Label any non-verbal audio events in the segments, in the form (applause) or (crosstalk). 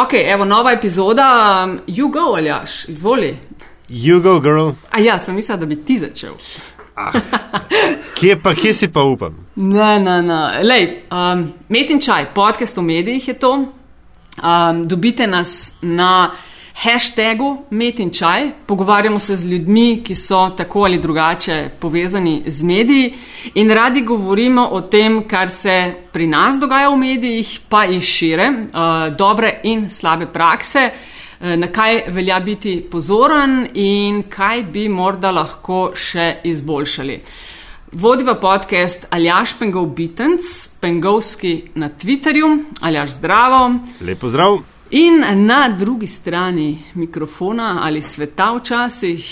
Ok, evo nova epizoda, um, you go, Aljaš, izvoli. You go, girl. A ja, sem mislil, da bi ti začel. Kje pa, kje si pa upam? Ne, ne, ne. Lej, um, Met in čaj, podcast o medijih je to. Um, dobite nas na hashtagu Met in čaj. Pogovarjamo se z ljudmi, ki so tako ali drugače povezani z mediji in radi govorimo o tem, kar se pri nas dogaja v medijih, pa in šire, uh, dobre in slabe prakse. uh, Na kaj velja biti pozoren, in kaj bi morda lahko še izboljšali. Vodiva podcast Aljaš Pengov Bitens, Pengovski na Twitterju, Aljaš Zdravo. Lepo zdrav. In na drugi strani mikrofona ali sveta včasih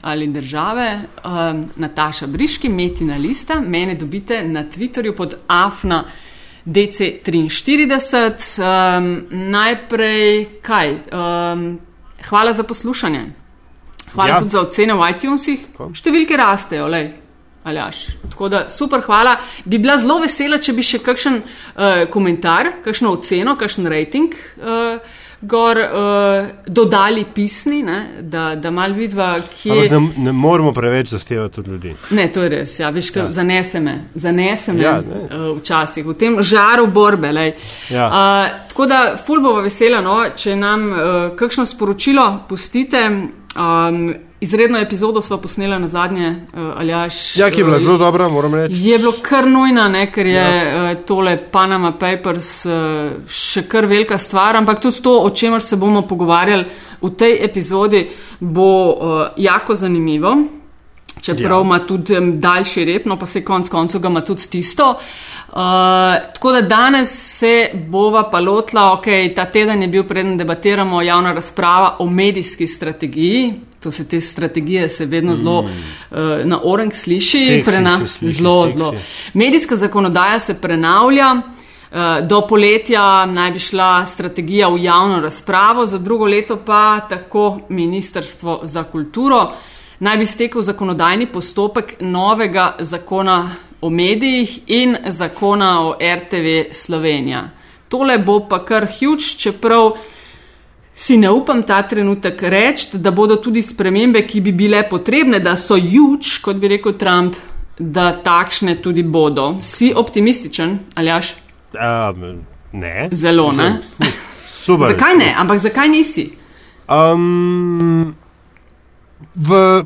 ali države, um, Nataša Briški, Metina Lista, mene dobite na Twitterju pod afna DC43. Um, najprej kaj? Um, hvala za poslušanje. Hvala ja. Tudi za ocene v iTunesih. Ko? Številke rastejo, lej. Aljaš. Tako da super, hvala. Bi bila zelo vesela, če bi še kakšen uh, komentar, kakšno oceno, kakšen rating uh, gor uh, dodali pisni, ne, da, da mal vidva, kje. Ampak ne, ne moramo preveč zahtevati od ljudi. Ne, to je res, ja, veš, ja. Ja. zanese me, zanese me Ja, ja, ne. uh, včasih, v tem žaru borbe. lej. Ja. Uh, tako da, ful bova vesela, no, če nam uh, kakšno sporočilo pustite. Um, izredno epizodo smo posneli na zadnje, uh, Aljaš. Ja, ki je bila uh, zelo dobra, moram reči. Je bilo kar nujno, ne, ker je ja. uh, tole Panama Papers uh, še kar velika stvar, ampak tudi to, o čemer se bomo pogovarjali v tej epizodi, bo uh, jako zanimivo. Čeprav Ja. ima tudi um, daljši rep, no pa se konc koncev ga ima tudi tisto. Uh, tako da danes se bova pa lotila, ok, ta teden je bil preden debatiramo javna razprava o medijski strategiji. To se te strategije se vedno zelo mm. uh, na orang sliši. Seksi prena- se sliši, zelo, seksi. zelo. Medijska zakonodaja se prenavlja. Uh, Do poletja naj bi šla strategija v javno razpravo, za drugo leto pa tako Ministrstvo za kulturo naj bi stekel zakonodajni postopek novega zakona o medijih in zakona o RTV Slovenija. Tole bo pa kar huge, čeprav si ne upam ta trenutek reči, da bodo tudi spremembe, ki bi bile potrebne, da so huge, kot bi rekel Trump, da takšne tudi bodo. Si optimističen, Aljaš? Um, ne. Zelo, ne? Super. Zakaj ne? Ampak zakaj nisi? Um, v,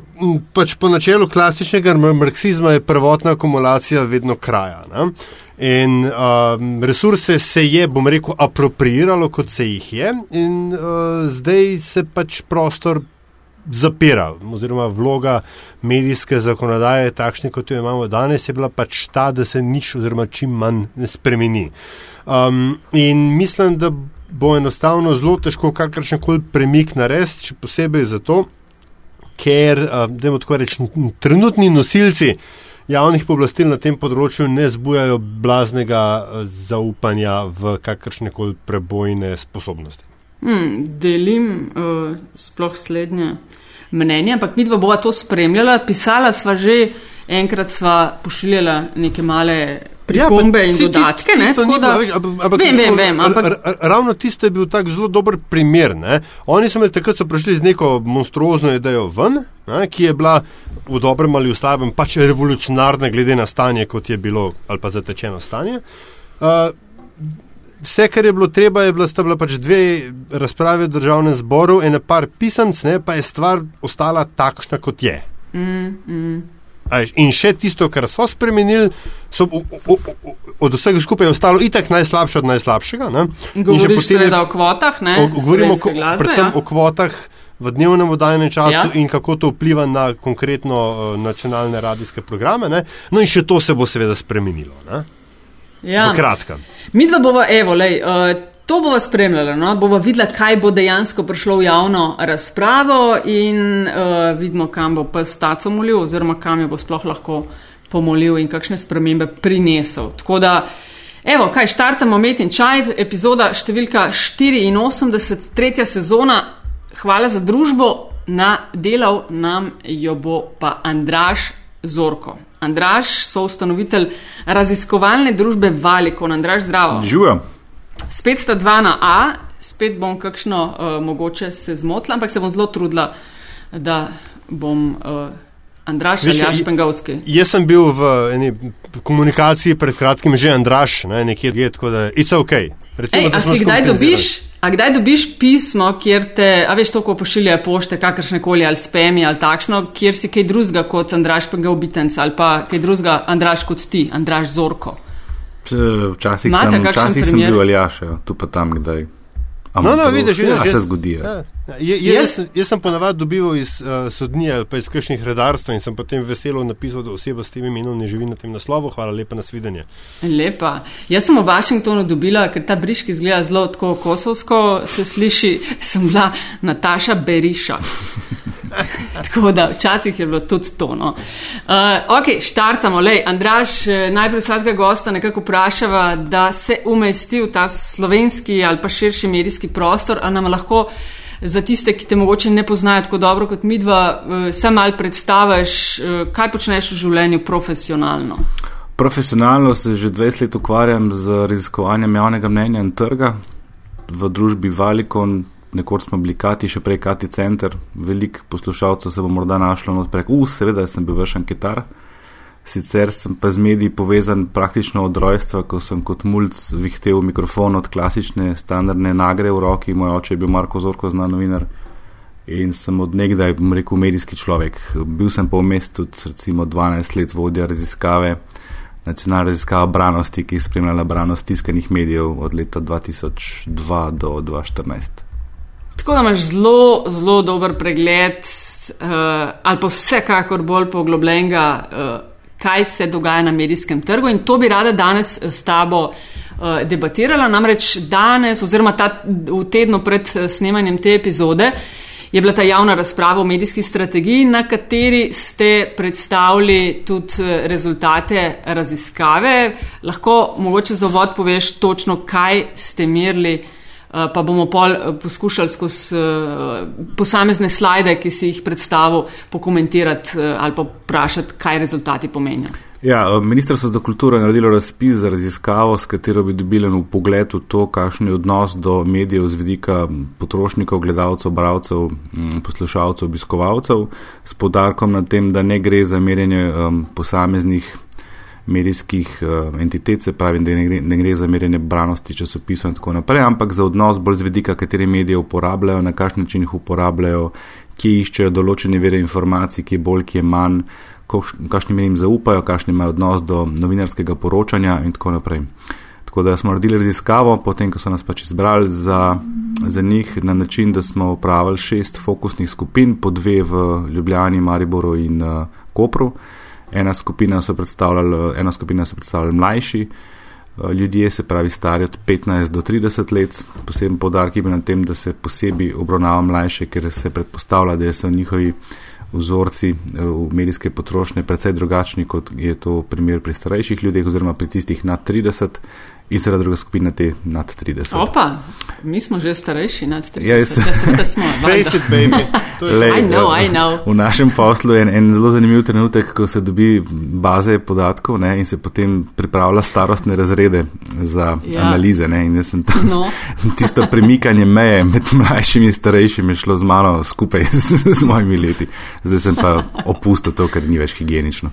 pač po načelu klasičnega mar- marksizma je prvotna akumulacija vedno kraja. Ne? In um, resurse se je, bom rekel, apropriiralo, kot se jih je, in uh, zdaj se pač prostor zapira, oziroma vloga medijske zakonodaje, takšne kot jo imamo danes, je bila pač ta, da se nič oziroma čim manj ne spremeni. Um, in mislim, da bo enostavno zelo težko kakršen koli premik narediti, še posebej zato, ker, uh, da tako rečem, trenutni nosilci javnih pooblastil na tem področju ne zbujajo blaznega uh, zaupanja v kakršne koli prebojne sposobnosti. Hmm, delim uh, sploh slednje mnenje, ampak mi dva bova to spremljala. Pisala sva že, enkrat sva pošiljala neke male pripombe ja, in dodatke. tis- ne, tako da- veš, ampak- ampak vem, vem, vem, ampak Ravno tisto je bil tak zelo dober primer. Ne? Oni so imeli takrat, so prišli z neko monstruozno idejo ven, ne? ki je bila v dobrem ali v slabem pač revolucionarna, glede na stanje, kot je bilo ali pa zatečeno stanje. Uh, Vse, kar je bilo treba, je bila, sta bila pač dve razprave v državnem zboru, ena par pisemc, ne, pa je stvar ostala takšna, kot je. mm, mm, In še tisto, kar so spremenili, so o, o, o, od vsega skupaj ostalo itak najslabše od najslabšega. Ne? Govoriš seveda o kvotah, ne? o, govorimo ko- glasbe, predvsem ja. o kvotah v dnevnem oddajnem času ja. in kako to vpliva na konkretno uh, nacionalne radijske programe. Ne? No in še to se bo seveda spremenilo. Ne? Ja. V kratkem. Mi dva bova, evo, lej, uh, to bova spremljala, no? bova videla, kaj bo dejansko prišlo v javno razpravo in uh, vidimo, kam bo pes taco molil oziroma kam jo bo sploh lahko pomolil in kakšne spremembe prinesel. Tako da, evo, kaj štartamo, met in čaj, epizoda številka 84, tretja sezona. Hvala za družbo, na delal nam jo bo pa Andraš Zorko. Andraš, soustanovitelj raziskovalne družbe Valikon. Andraš, zdravo. Živijo. Spet sta dva na A, spet bom kakšno uh, mogoče se zmotila, ampak se bom zelo trudila, da bom. Uh, Andraš ali Jaš Pengovski? Jaz sem bil v eni komunikaciji pred kratkim že Andraš, ne, nekje je tako, da je ok. Recimo, Ej, a si kdaj dobiš, a kdaj dobiš pismo, kjer te, a veš to, ko pošiljajo pošte, kakršne koli ali spemi ali takšno, kjer si kaj drugega kot Andraš Pengovitenc ali pa kaj drugega Andraš kot ti, Andraš Zorko? Včasih sem, včasih sem bil ali jaš, tu pa tam kdaj. No, no, vidiš, vidiš, ja, se zgodi. Ja. Ja. Je, je, jaz, jaz sem ponavadi dobival iz uh, sodnije ali pa iz kakšnih redarstv in sem potem veselo napisal, da oseba s tem imenom ne živi na tem naslovu. Hvala lepa na svidenje. Lepa. Jaz sem v Washingtonu dobila, ker ta briški izgleda zelo tako kosovsko, se sliši, (laughs) sem bila Nataša Beriša. (laughs) tako da včasih je bilo tudi to. No. Uh, ok, štartamo. Lej, Andraš, eh, najprej vsakega gosta nekako vprašava, da se umesti v ta slovenski ali pa širši medijski prostor, a nam lahko za tiste, ki te mogoče ne poznajo tako dobro kot mi dva, eh, se mal predstaviš, eh, kaj počneš v življenju profesionalno. Profesionalno se že 20 let ukvarjam z raziskovanjem javnega mnenja in trga v družbi Valikon. Nekoč smo bili Kati, še prej Kati Center, veliko poslušalcev se bo morda našlo odprek. Uf, seveda sem bil vršen kitar. Sicer sem pa z mediji povezan praktično od rojstva, ko sem kot mulj vihtel mikrofon od klasične standardne nagre v roki, moj oče je bil Marko Zorko, znan novinar. In sem od nekdaj, bom rekel, medijski človek. Bil sem pa v mestu tudi recimo 12 let vodja raziskave, nacionalna raziskava branosti, ki je spremljala branost tiskanih medijev od leta 2002 do 2014. Tako da imaš zelo, zelo dober pregled, uh, ali pa vsekakor bolj poglobljenega. Uh, kaj se dogaja na medijskem trgu in to bi rada danes s tabo uh, debatirala. Namreč danes, oziroma ta, v tednu pred eh, snemanjem te epizode, je bila ta javna razprava o medijski strategiji, na kateri ste predstavili tudi eh, rezultate raziskave. Lahko mogoče za vod poveš točno, kaj ste merili. Pa bomo pol poskušali skozi posamezne slajde, ki si jih predstavil, pokomentirati ali pa vprašati, kaj rezultati pomenijo. Ja, Ministrstvo za kulturo je naredilo razpis za raziskavo, s katero bi dobili v pogled v to, kakšen je odnos do medijev z vidika potrošnikov, gledalcev, bravcev, poslušalcev, obiskovalcev, s podarkom na tem, da ne gre za merjenje um, posameznih medijskih uh, entitet, se pravi, da ne gre, ne gre za merjenje branosti časopisov in tako naprej, ampak za odnos bolj z vidika, katere medije uporabljajo, na kakšen način jih uporabljajo, kje iščejo določene vere informacij, kje bolj, kje manj, kakšni menim zaupajo, kakšni imajo odnos do novinarskega poročanja in tako naprej. Tako da smo naredili raziskavo, potem ko so nas pač izbrali za, za njih na način, da smo upravili šest fokusnih skupin, po dve v Ljubljani, Mariboru in uh, Kopru. Ena skupina so predstavljali, ena skupina so predstavljali mlajši uh, ljudje, se pravi stari od 15 do 30 let. Poseben podarek je bil na tem, da se posebej obravnava mlajše, ker se predpostavlja, da so njihovi vzorci uh, v medijske potrošnje precej drugačni, kot je to primer pri starejših ljudeh oziroma pri tistih nad 30 in seveda druga skupina te nad 30. Opa, mi smo že starejši nad 30. Ja, jaz... ja, smo. Face it, baby. Lej, I know, I know. V našem poslu je en, en zelo zanimiv trenutek, ko se dobi baze podatkov ne, in se potem pripravlja starostne razrede za ja. analize. Ne, in sem tam no. (laughs) tisto premikanje meje med mlajšimi in starejšimi šlo z mano skupaj (laughs) z, z mojimi leti. Zdaj sem pa opustil to, ker ni več higienično.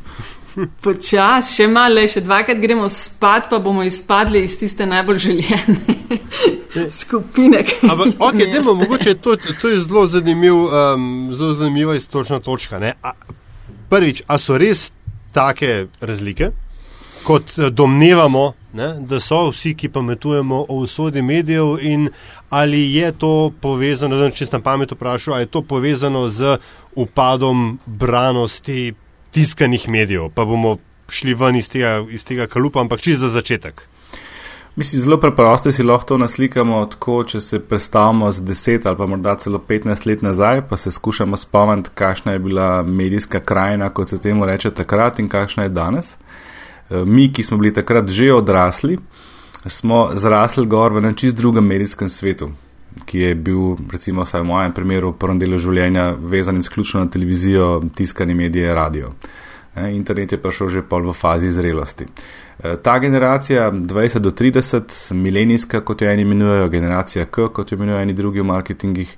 Počas, še malo, še dvakrat gremo spat, pa bomo izpadli iz tiste najbolj željene (laughs) skupine. Ampak, okay, demo, mogoče to, to je zelo, zanimiv, um, zelo zanimiva istočna točka. A, prvič, a so res take razlike, kot eh, domnevamo, ne, da so vsi, ki pametujemo o usodi medijev in ali je to povezano, da če sem pamet vprašal, ali je to povezano z upadom branosti tiskanih medijev, pa bomo šli ven iz tega, iz tega kalupa, ampak čisto za začetek. Mislim, zelo preprosto si lahko to naslikamo tako, če se predstavimo z 10 ali pa morda celo 15 let nazaj, pa se skušamo spomniti, kakšna je bila medijska krajina, kot se temu reče takrat in kakšna je danes. E, mi, ki smo bili takrat že odrasli, smo zrasli gor v čist drugem medijskem svetu, ki je bil, recimo, v mojem primeru, v prvem delu življenja vezan izključno na televizijo, tiskanje medije, radio. Internet je prišel že pol v fazi zrelosti. Ta generacija 20 do 30, milenijska, kot jo eni imenujejo, generacija K, kot jo imenujejo eni drugi v marketingih,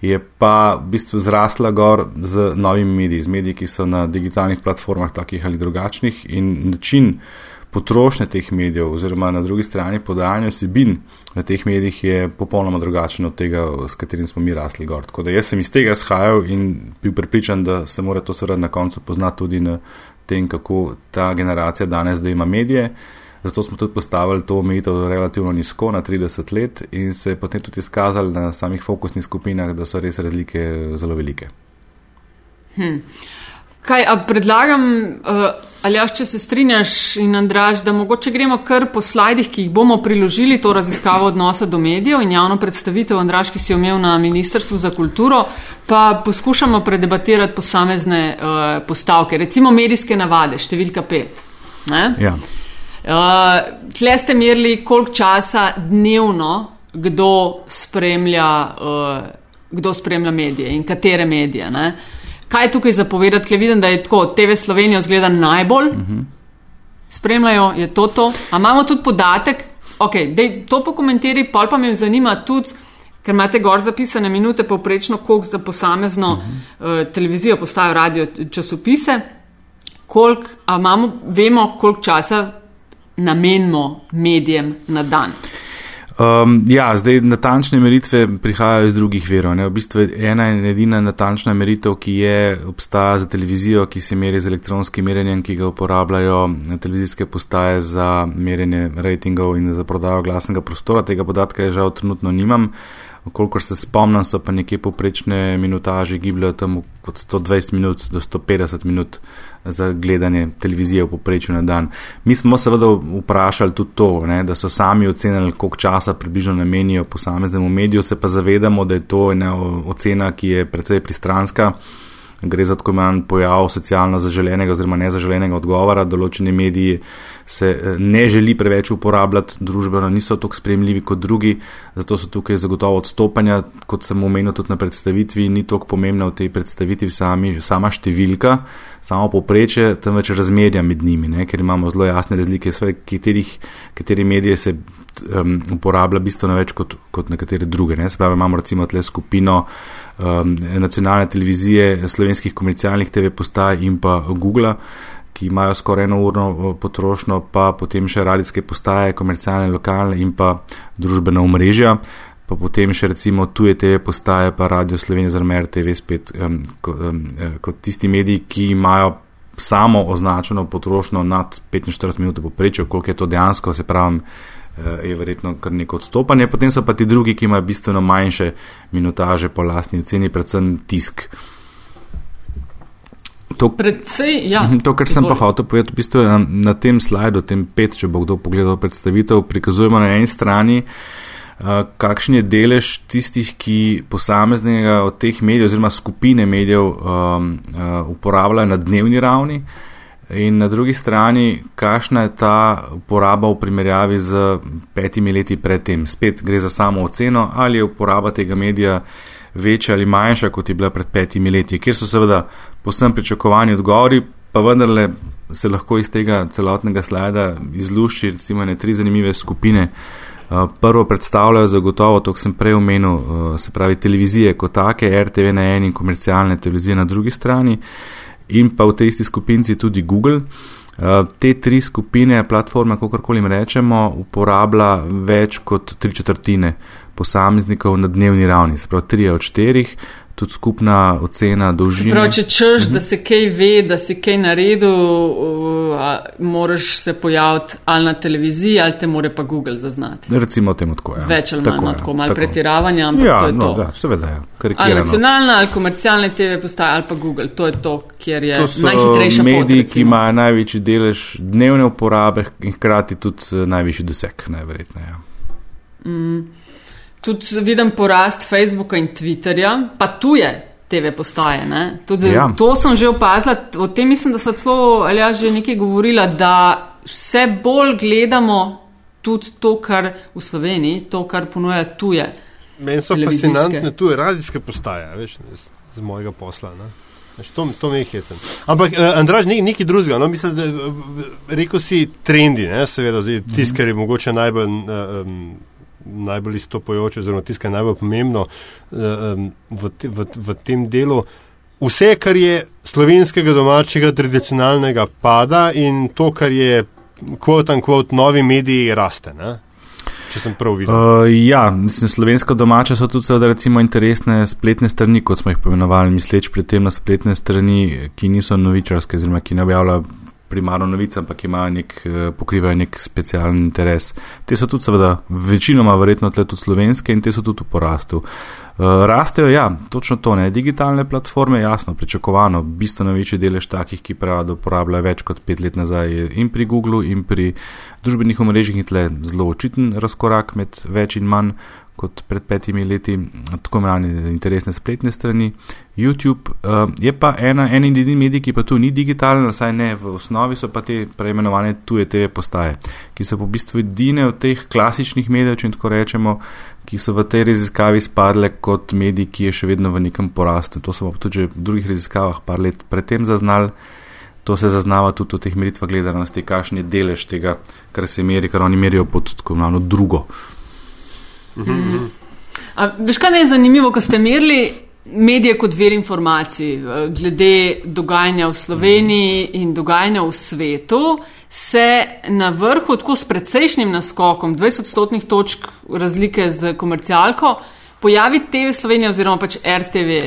je pa v bistvu zrasla gor z novimi mediji, z mediji, ki so na digitalnih platformah takih ali drugačnih in način potrošnje teh medijev oziroma na drugi strani podajanje vsebin na teh medijih je popolnoma drugačen od tega, s katerim smo mi rasli gor. Tako da jaz sem iz tega shajal in bil pripričan, da se mora to seveda na koncu poznati tudi na tem, kako ta generacija danes dojema medije. Zato smo tudi postavili to omejitev relativno nizko, na 30 let, in se je potem tudi izkazalo na samih fokusnih skupinah, da so res razlike zelo velike. Hm. Kaj, predlagam, uh, ali jaš, če se strinjaš in Andraž, da mogoče gremo kar po slajdih, ki jih bomo priložili, to raziskavo odnosa do medijev in javno predstavitev, Andraž, ki si jo imel na Ministrstvu za kulturo, pa poskušamo predebatirati posamezne uh, postavke, recimo medijske navade, številka pet. Ja. Uh, tle ste merili, koliko časa dnevno kdo spremlja, uh, kdo spremlja medije in katere medije. Ne? Kaj je tukaj zapovedati, ker vidim, da je tako, TV Slovenijo zgleda najbolj, uh -huh. spremljajo, je to to. A imamo tudi podatek, okay, dej, to pokomentiri, pol pa me zanima tudi, ker imate gor zapisane minute povprečno, koliko za posamezno uh -huh. uh, televizijo postajo radio časopise, koliko, imamo, vemo, koliko časa namenimo medijem na dan? Um, ja, zdaj natančne meritve prihajajo iz drugih verov. Ne? V bistvu ena in edina natančna meritev, ki je obstaja za televizijo, ki se meri z elektronskim merjenjem, ki ga uporabljajo televizijske postaje za merjenje rejtingov in za prodajo glasnega prostora. Tega podatka je žal trenutno nimam. Kolikor se spomnim, so pa nekje poprečne minutaže gibljajo tam od 120 minut do 150 minut za gledanje televizije v poprečju na dan. Mi smo seveda vprašali tudi to, ne, da so sami ocenili, koliko časa približno namenijo posameznemu mediju, se pa zavedamo, da je to ena ocena, ki je precej pristranska gre za tako imenovan pojav socialno zaželenega oziroma nezaželenega odgovora. Določeni mediji se eh, ne želi preveč uporabljati, družbeno niso tako spremljivi kot drugi, zato so tukaj zagotovo odstopanja, kot sem omenil tudi na predstavitvi, ni tako pomembna v tej predstavitvi sami, sama številka, samo popreče, temveč razmerja med njimi, ne? ker imamo zelo jasne razlike, sve, katerih, kateri medije se um, uporablja bistveno več kot, kot nekatere druge. Ne? Se pravi, imamo recimo tle skupino um, nacionalne televizije, slovenskih komercialnih TV postaj in pa Google, ki imajo skoraj eno urno potrošnjo, pa potem še radijske postaje, komercialne, lokalne in pa družbena omrežja. Pa potem še recimo tuje TV postaje, pa Radio Slovenija, oziroma RTV, spet um, kot, um, kot tisti mediji, ki imajo samo označeno potrošnjo nad 45 minut, poprečju, koliko je to dejansko, se pravi, je verjetno kar neko odstopanje. Potem so pa ti drugi, ki imajo bistveno manjše minutaže po lastni oceni, predvsem tisk. To, Predvsej, ja, mhm, to kar sem pa hotel povedati, v bistvu na, na tem slajdu, tem pet, če bo kdo pogledal predstavitev, prikazujemo na eni strani, uh, kakšen je delež tistih, ki posameznega od teh medijev oziroma skupine medijev um, uh, uporabljajo na dnevni ravni. Uh, In na drugi strani, kakšna je ta poraba v primerjavi z petimi leti predtem? Spet gre za samo oceno, ali je uporaba tega medija večja ali manjša, kot je bila pred petimi leti, kjer so seveda posem pričakovani odgovori, pa vendarle se lahko iz tega celotnega slajda izlušči recimo ne tri zanimive skupine. Uh, prvo predstavljajo zagotovo, to sem prej omenil, uh, se pravi televizije kot take, RTV na eni in komercialne televizije na drugi strani in pa v tej isti skupinci tudi Google. Uh, te tri skupine, platforme, kako koli rečemo, uporablja več kot tri četrtine posameznikov na dnevni ravni, se pravi tri od štirih, tudi skupna ocena dolžine. Prav, če češ, -huh. da se kaj ve, da si kaj naredil, uh, moraš se pojaviti ali na televiziji, ali te more pa Google zaznati. Recimo temu tako. Ja. Več ali manj tako, tako malo pretiravanja, ampak ja, to je no, to. Da, seveda, ja. Ali nacionalna, ali komercialne TV postaje, ali pa Google. To je to, kjer je to najhitrejša pot. Mediji, ki imajo največji delež dnevne uporabe in hkrati tudi eh, najvišji doseg, najverjetneje. Ja. Mm tudi vidim porast Facebooka in Twitterja, pa tuje TV postaje. Tudi, ja. To sem že opazila, o tem mislim, da so celo ali ja že nekaj govorila, da vse bolj gledamo tudi to, kar v Sloveniji, to, kar ponuja tuje. Meni so fascinantne tuje radijske postaje, veš, z mojega posla. Ne? Veš, To, to me je hecen. Ampak, uh, Andraž, ni nekaj drugega. No, mislim, da, uh, rekel si trendi, ne, seveda, tisti, kar je mogoče najbolj, uh, um, najbolj izstopajoče, oziroma tisti, kar je najbolj pomembno um, v, te, v, v tem delu. Vse, kar je slovenskega domačega tradicionalnega, pada in to, kar je kvot in kvot novi mediji, raste. Ne? Če sem prav videl. Uh, ja, mislim, slovensko domače so tudi seveda recimo interesne spletne strani, kot smo jih pomenovali, misleč pri tem na spletne strani, ki niso novičarske, oziroma ki ne objavljajo primarno novice, ampak imajo nek, eh, pokrivajo nek specialen interes. Te so tudi seveda večinoma verjetno tudi slovenske in te so tudi v porastu. Uh, rastejo, ja, točno to, ne. Digitalne platforme, jasno, pričakovano, bistveno večji delež takih, ki pravijo, da uporabljajo več kot pet let nazaj in pri Googlu in pri družbenih omrežjih in tle zelo očiten razkorak med več in manj kot pred petimi leti, tako imenovane interesne spletne strani. YouTube uh, je pa ena, en in edini medij, ki pa tu ni digitalen, vsaj ne v osnovi, so pa te preimenovane tuje TV postaje, ki so po bistvu edine od teh klasičnih medijev, če tako rečemo, ki so v tej raziskavi spadle kot mediji, ki je še vedno v nekem porastu. To so pa tudi v drugih raziskavah par let predtem zaznali. To se zaznava tudi v teh meritvah gledanosti, kakšen je delež tega, kar se meri, kar oni merijo pod tako imenovano drugo. Veš, kaj me je zanimivo, ko ste merili medije kot ver informacij, eh, glede dogajanja v Sloveniji in dogajanja v svetu, se na vrhu, tako s precejšnjim naskokom, 20 stotnih točk razlike z komercialko, pojavi TV Slovenija oziroma pač RTV.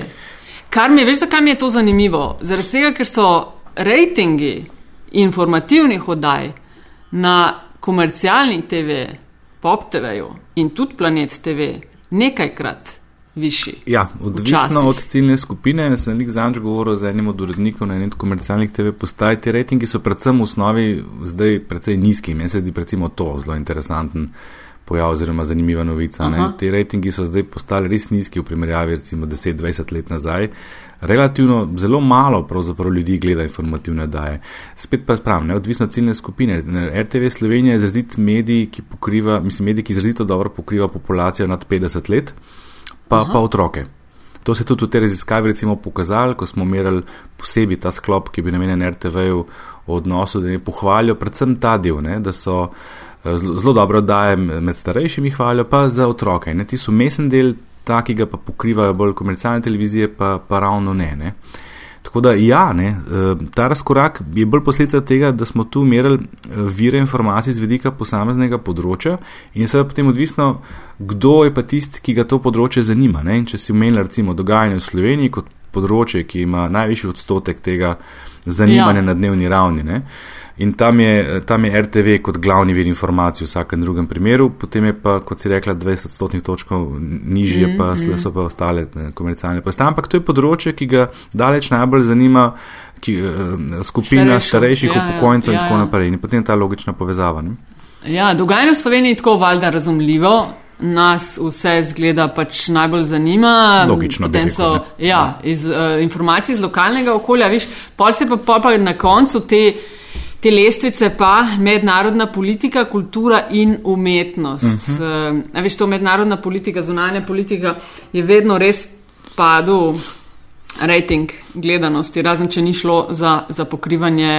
Kar mi je, veš, zakaj mi je to zanimivo? Zaradi tega, ker so rejtingi informativnih oddaj na komercialni TV, Pop TV-ju in tudi Planet TV nekajkrat višji. Ja, odvisno od ciljne skupine. Sem nek zanj govoril z enim od urednikov na enem komercialnih TV postaj. Ti rejtingi so predvsem v osnovi zdaj precej nizki. Meni se zdi recimo to zelo interesanten pojav oziroma zanimiva novica. Ti rejtingi so zdaj postali res nizki v primerjavi recimo 10-20 let nazaj. Relativno zelo malo pravzaprav ljudi gleda informativne daje. Spet pa pravim, neodvisno od ciljne skupine. RTV Slovenija je izrazit medij, ki pokriva, mislim, medij, ki izrazito dobro pokriva populacijo nad 50 let, pa, pa otroke. To se je tudi v tej raziskavi recimo pokazalo, ko smo merili posebej ta sklop, ki bi namenjen RTV-ju v odnosu, da ne pohvalijo predvsem ta del, ne, da so zelo dobro daje med starejšimi hvalijo, pa za otroke. Ne, ti so mesen del, ta, ki ga pa pokrivajo bolj komercialne televizije, pa, pa ravno ne. ne. Tako da, ja, ne, ta razkorak je bolj posledica tega, da smo tu merili vire informacij z vidika posameznega področja in seveda potem odvisno, kdo je pa tisti, ki ga to področje zanima. Ne. In če si omenil recimo dogajanje v Sloveniji kot področje, ki ima najvišji odstotek tega zanimanja ja. na dnevni ravni. Ne. In tam je, tam je RTV kot glavni vir informacij v vsakem drugem primeru, potem je pa, kot si rekla, 20 odstotnih točkov nižje, mm, pa mm. so pa ostale komercialne postaje. Ampak to je področje, ki ga daleč najbolj zanima ki, uh, skupina Starejšo, starejših ja, upokojencev ja, ja, in tako ja. naprej. In potem ta logična povezava. Ne? Ja, dogajanje v Sloveniji je tako valjda razumljivo. Nas vse zgleda pač najbolj zanima. Logično. Potem so rekel, ja, ja. Iz, uh, informacije iz lokalnega okolja, viš, pa se pa, pa, pa na koncu te te lestvice pa mednarodna politika, kultura in umetnost. Uh -huh. uh, veš, to mednarodna politika, zunanja politika je vedno res padel rejting gledanosti, razen če ni šlo za, za pokrivanje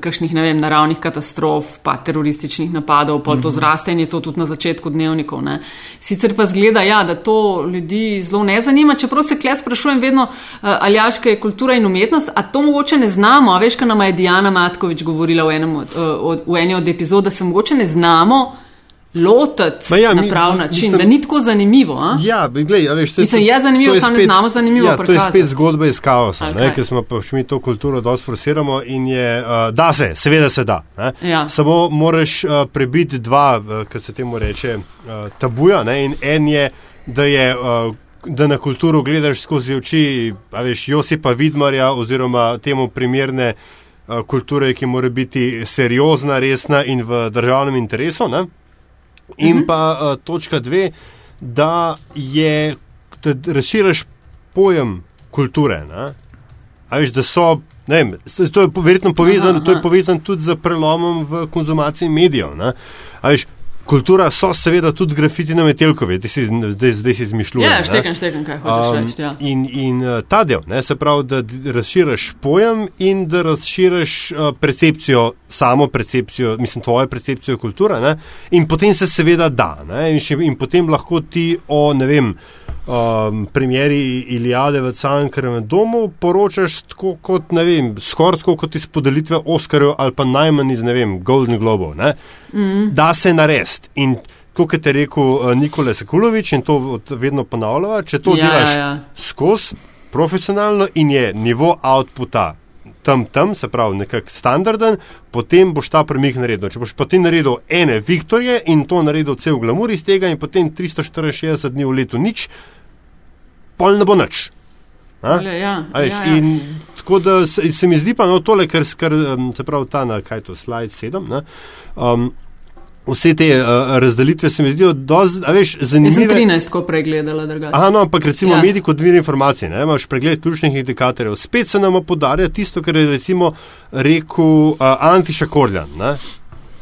kakšnih, vem, naravnih katastrof, pa terorističnih napadov, pa to mhm. zraste in je to tudi na začetku dnevnikov. Ne. Sicer pa zgleda, ja, da to ljudi zelo ne zanima, čeprav se kle sprašujem vedno, uh, aljaška je kultura in umetnost, a to mogoče ne znamo, a veš, kaj nam je Diana Matkovič govorila v, enem, uh, od, v eni od epizod, da se mogoče ne znamo lotiti ja, na prav način, mislim, da ni tako zanimivo. A? Ja, glej, ja, veš, mislim, je zanimivo, samo ne znamo zanimivo. Ja, to je spet zgodba iz kaosa, okay. ker smo pač mi to kulturo dosti forsiramo in je, uh, da se, seveda se da. Ja. Samo moraš uh, prebiti dva, uh, kar se temu reče, uh, tabuja. Ne? In en je, da je. Uh, Da na kulturo gledaš skozi oči, veš, Josipa Vidmarja, oziroma temu primerne uh, kulture, ki mora biti seriozna, resna in v državnem interesu. Ne? In uh -huh. pa uh, točka dve, da je, da razširiš pojem kulture. Veš, da so, ne vem, to je verjetno povezano, to je povezano tudi z prelomom v konzumaciji medijev. Veš, kultura so seveda tudi grafiti na Metelkovi, zdaj, zdaj, zdaj si izmišljujem. Ja, štekam, štekam, kaj hočeš um, reči. Ja. In, in uh, ta del, ne, se pravi, da razširiš pojem in da razširiš uh, percepcijo, samo percepcijo, mislim, tvojo percepcijo kulture. Ne, in potem se seveda da. Ne, in, še, in potem lahko ti o, ne vem, um, premjeri Iliade v Cankarevem domu poročaš tako kot, ne vem, skoraj tako kot iz podelitve Oscarjev ali pa najmanj iz, ne vem, Golden Globov. Ne? Mm. Da se narediti. In kot je rekel uh, Nikola Sekulovič in to vedno ponavljava, če to ja, delaš ja, ja. skozi profesionalno in je nivo outputa. Tam, tam, se pravi, nekako standarden, potem boš ta premik naredil. Če boš potem naredil ene Viktorje in to naredil cel glamur iz tega, in potem 364 dni v letu nič, pol ne bo nič. Ale, ja, Ališ, ja, ja. Tako da se, se mi zdi pa no, tole, ker se pravi ta na kaj to slide 7. Ne, um, Vse te uh, razdelitve se mi zdijo zanimive. Jaz sem 13, ko pregledala, drugače. Aha, no, ampak recimo ja. mediji kot vir informacij, ne, imaš pregled ključnih indikatorjev. Spet se nam podarja tisto, kar je recimo rekel uh, Antiša Korjan. Ne.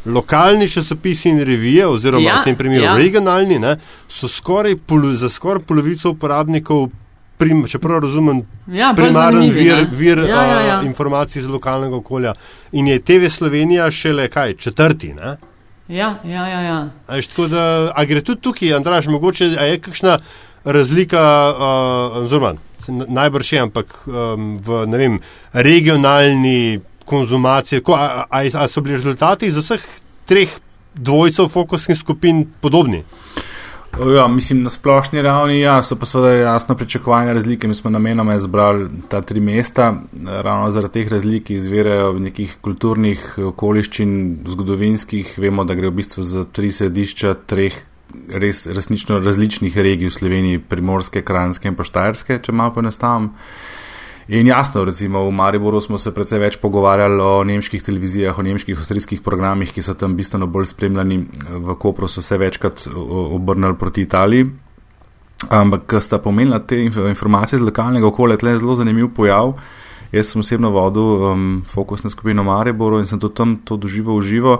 Lokalni časopisi in revije, oziroma ja, v tem primeru ja. regionalni, ne, so skoraj polo, za skoraj polovico uporabnikov prim, če prav razumem, ja, primaren vir, vir ja, ja, ja. Uh, informacij iz lokalnega okolja. In je TV Slovenija šele kaj, četrti. Ne? Ja, ja, ja. ja. A, da, a gre tudi tukaj, Andraš, mogoče je kakšna razlika, uh, oziroma najbrž je, ampak um, v vem, regionalni konzumaciji, ko, a, a, a so bili rezultati iz vseh treh dvojcev fokusnih skupin podobni? Ja, mislim, na splošni ravni ja, so pa seveda jasno pričakovane razlike. Mi smo namenoma izbrali ta tri mesta, ravno zaradi teh razlik, ki izvirajo v nekih kulturnih okoliščin, zgodovinskih. Vemo, da gre v bistvu za tri središča treh res resnično različnih regij v Sloveniji, primorske, kranske in poštajerske, če malo ponestavim. In jasno, recimo v Mariboru smo se precej več pogovarjali o nemških televizijah, o nemških avstrijskih programih, ki so tam bistveno bolj spremljani. V Kopru so se večkrat obrnili proti Italiji. Ampak, kar sta pomenila te informacije iz lokalnega okolja, tle je zelo zanimiv pojav. Jaz sem osebno vodil um, fokusno skupino Mariboru in sem tudi tam to doživel v živo.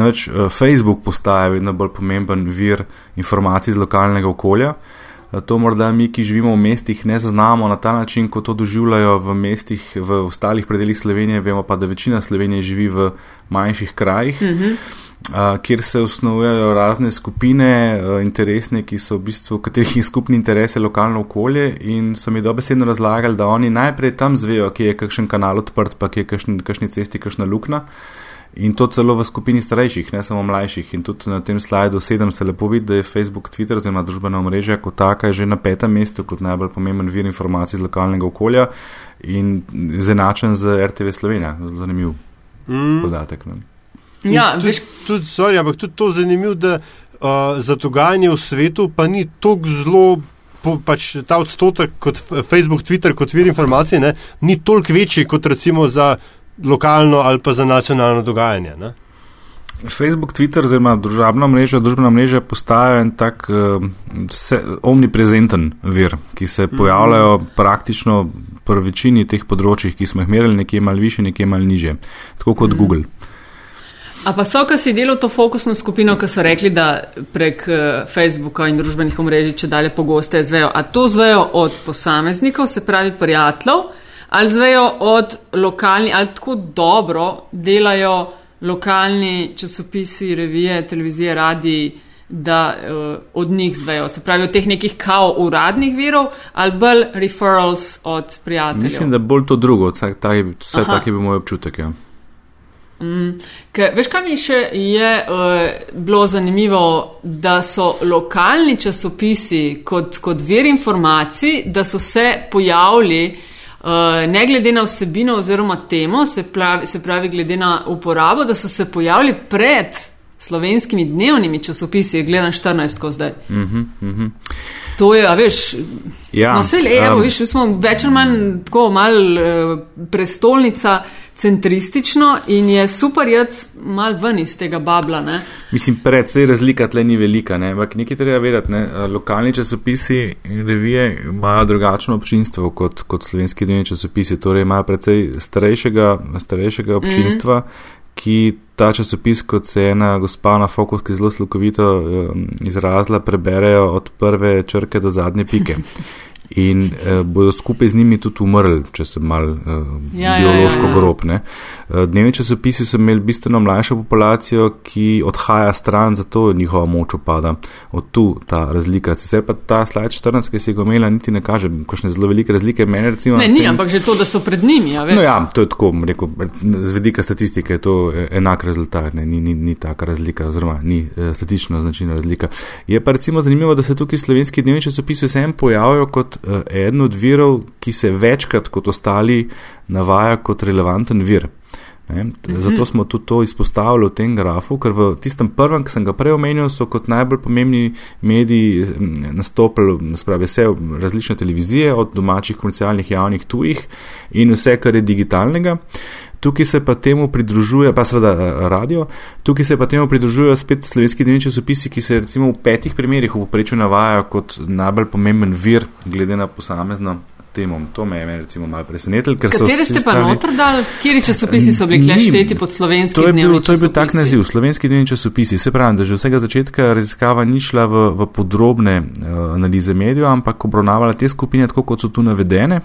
Namreč uh, Facebook postaja vedno bolj pomemben vir informacij iz lokalnega okolja. To morda mi, ki živimo v mestih, ne zaznamo na ta način, kot to doživljajo v mestih, v ostalih predeljih Slovenije. Vemo pa, da večina Slovenije živi v manjših krajih, mm -hmm. kjer se osnujejo razne skupine, interesne, ki so v bistvu, katerih je skupni interes lokalno okolje. In so mi dobesedno razlagali, da oni najprej tam zvejo, kje je kakšen kanal odprt, pa kje je kakšni cesti, kakšna luknja. In to celo v skupini starejših, ne samo mlajših. In tudi na tem slajdu sedem se lepo vidi, da je Facebook, Twitter oziroma družbena omrežja kot taka že na petem mestu kot najbolj pomemben vir informacij iz lokalnega okolja in zenačen z RTV Slovenija. Zanimiv mm. podatek. Ne? Ja, tudi, veš... tudi, sorry, ampak tudi to zanimivo, da uh, za dogajanje v svetu pa ni tako zelo. Po, pač ta odstotek kot Facebook, Twitter, kot vir informacij, ne, ni toliko večji kot recimo za lokalno ali pa za nacionalno dogajanje. Ne? Facebook, Twitter, oziroma družabna mreža, družbena mreža postajajo en tak uh, omniprezenten vir, ki se pojavljajo mm -hmm. praktično pri večini teh področjih, ki smo jih merili, nekje malo više, nekje malo niže, tako kot mm. Google. A pa so, ki si delal to fokusno skupino, ki so rekli, da prek uh, Facebooka in družbenih omrežij, če dalje pogosteje zvejo. A to zvejo od posameznikov, se pravi prijateljev, ali zvejo od lokalnih, ali tako dobro delajo lokalni časopisi, revije, televizije, radi, da uh, od njih zvejo. Se pravi, od teh nekih kao uradnih virov ali bolj referrals od prijateljev. Mislim, da bolj to drugo, vse tak je bil moj občutek. Ja. Mm, ke, veš, kaj mi še je uh, bilo zanimivo, da so lokalni časopisi kot, kot vir informacij, da so se pojavili uh, ne glede na vsebino oziroma temo, se pravi, se pravi, glede na uporabo, da so se pojavili pred slovenskimi dnevnimi časopisi, gledam 14, ko zdaj. Uh -huh, uh -huh. To je, a veš, ja, no, vse lepo, um, veš, smo več ali manj tako mal uh, prestolnica centristično in je super jaz mal ven iz tega babla. Ne? Mislim, predvsej razlika tle ni velika, ne? ampak nekaj treba vedeti, ne? lokalni časopisi in revije imajo drugačno občinstvo kot, kot slovenski dnevni časopisi, torej imajo predvsej starejšega, starejšega občinstva. Mm -hmm ki ta časopis, kot se je ena gospa na Fokus, ki zelo slukovito izrazila, preberejo od prve črke do zadnje pike. (laughs) in uh, bodo skupaj z njimi tudi umrli, če se mal uh, ja, biološko ja, ja, ja. grob. Uh, dnevni časopisi so imeli bistveno mlajšo populacijo, ki odhaja stran, zato njihova moč upada. Od tu ta razlika. Sicer pa ta slide 14, ki si ga imela, niti ne kaže, kakšne zelo velike razlike. Mene, recimo, ne, ni, tem, ampak že to, da so pred njimi. Ja, no, ja, to je tako, rekel, z vedika statistike je to enak rezultat, ne, ni, ni, ni taka razlika, oziroma ni statistično značilna razlika. Je pa recimo zanimivo, da se tukaj slovenski dnevni časopisi vsem pojavljajo kot eden od virov, ki se večkrat kot ostali navaja kot relevanten vir. Ne? Zato smo tudi to izpostavili v tem grafu, ker v tistem prvem, ki sem ga prej omenil, so kot najbolj pomembni mediji nastopili spravi, vse različne televizije, od domačih, komercialnih, javnih, tujih in vse, kar je digitalnega. Tukaj se pa temu pridružuje, pa seveda eh, radio, tukaj se pa temu pridružujejo spet slovenski dnevni časopisi, ki se recimo v petih primerjih v poprečju navajajo kot najbolj pomemben vir glede na posamezno temo. To me je recimo malo presenetilo. Kateri ste pa notr dali, kjeri časopisi so bili klešteti pod slovenski dnevni časopisi? To je bil tak naziv, slovenski dnevni časopisi. Se pravi, da že vsega začetka raziskava ni šla v, v podrobne uh, analize medijev, ampak obravnavala te skupine tako, kot so tu navedene.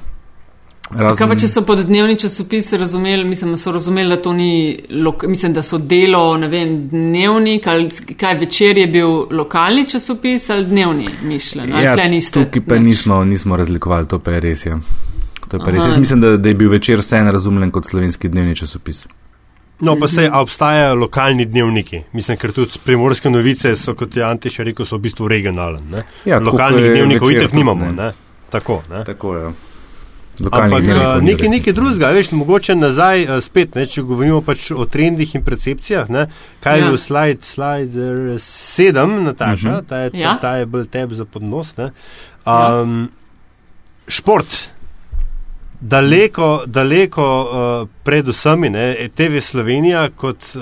Razum... Kaj pa, če so pod dnevni časopis razumeli, mislim, da so razumeli, da to ni, mislim, da so delo, ne vem, dnevnik ali kaj večer je bil lokalni časopis ali dnevni mišljen? Ja, tukaj pa nismo, nismo razlikovali, to pa je res. Ja. To je pa res. Jaz mislim, da, da je bil večer vse razumljen kot slovenski dnevni časopis. No, pa se obstajajo lokalni dnevniki. Mislim, ker tudi primorske novice so, kot je Antiš rekel, so v bistvu regionalne. Ja, Lokalnih dnevnikov itek nimamo. Ne? Tako, ne? Tako je. Ja. Ampak uh, nekaj, nekaj drugega, veš, mogoče nazaj uh, spet, ne, če govorimo pač o trendih in percepcijah. Ne, kaj ja. je bil slide, slider 7, Nataša, uh mhm. -huh. ta, je, ja. ta, ta je bil teb za podnos. Um, ja. Šport. Daleko, daleko uh, pred vsemi, ne, TV Slovenija kot uh,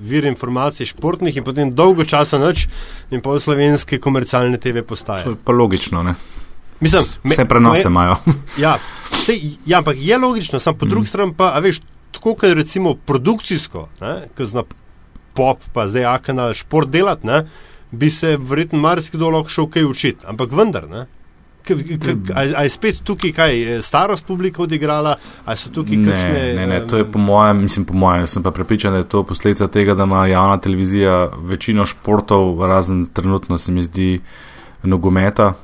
vir informacij športnih in potem dolgo časa noč in pol slovenske komercialne TV postaje. To je pa logično, ne? Mislim, Vse prenose imajo. (laughs) ja, ja, ampak je logično, samo po mm. drugi strani pa, veš, tako kot recimo produkcijsko, ki zna pop, pa zdaj akana šport delati, ne, bi se verjetno marsikdo lahko šel kaj učiti, ampak vendar, ne. A je spet tukaj kaj, starost publika odigrala, ali so tukaj ne, kakšne? Ne, ne, to je po mojem, mislim po mojem, sem pa prepričan, da je to posledica tega, da ima javna televizija večino športov, razen trenutno se mi zdi nogometa,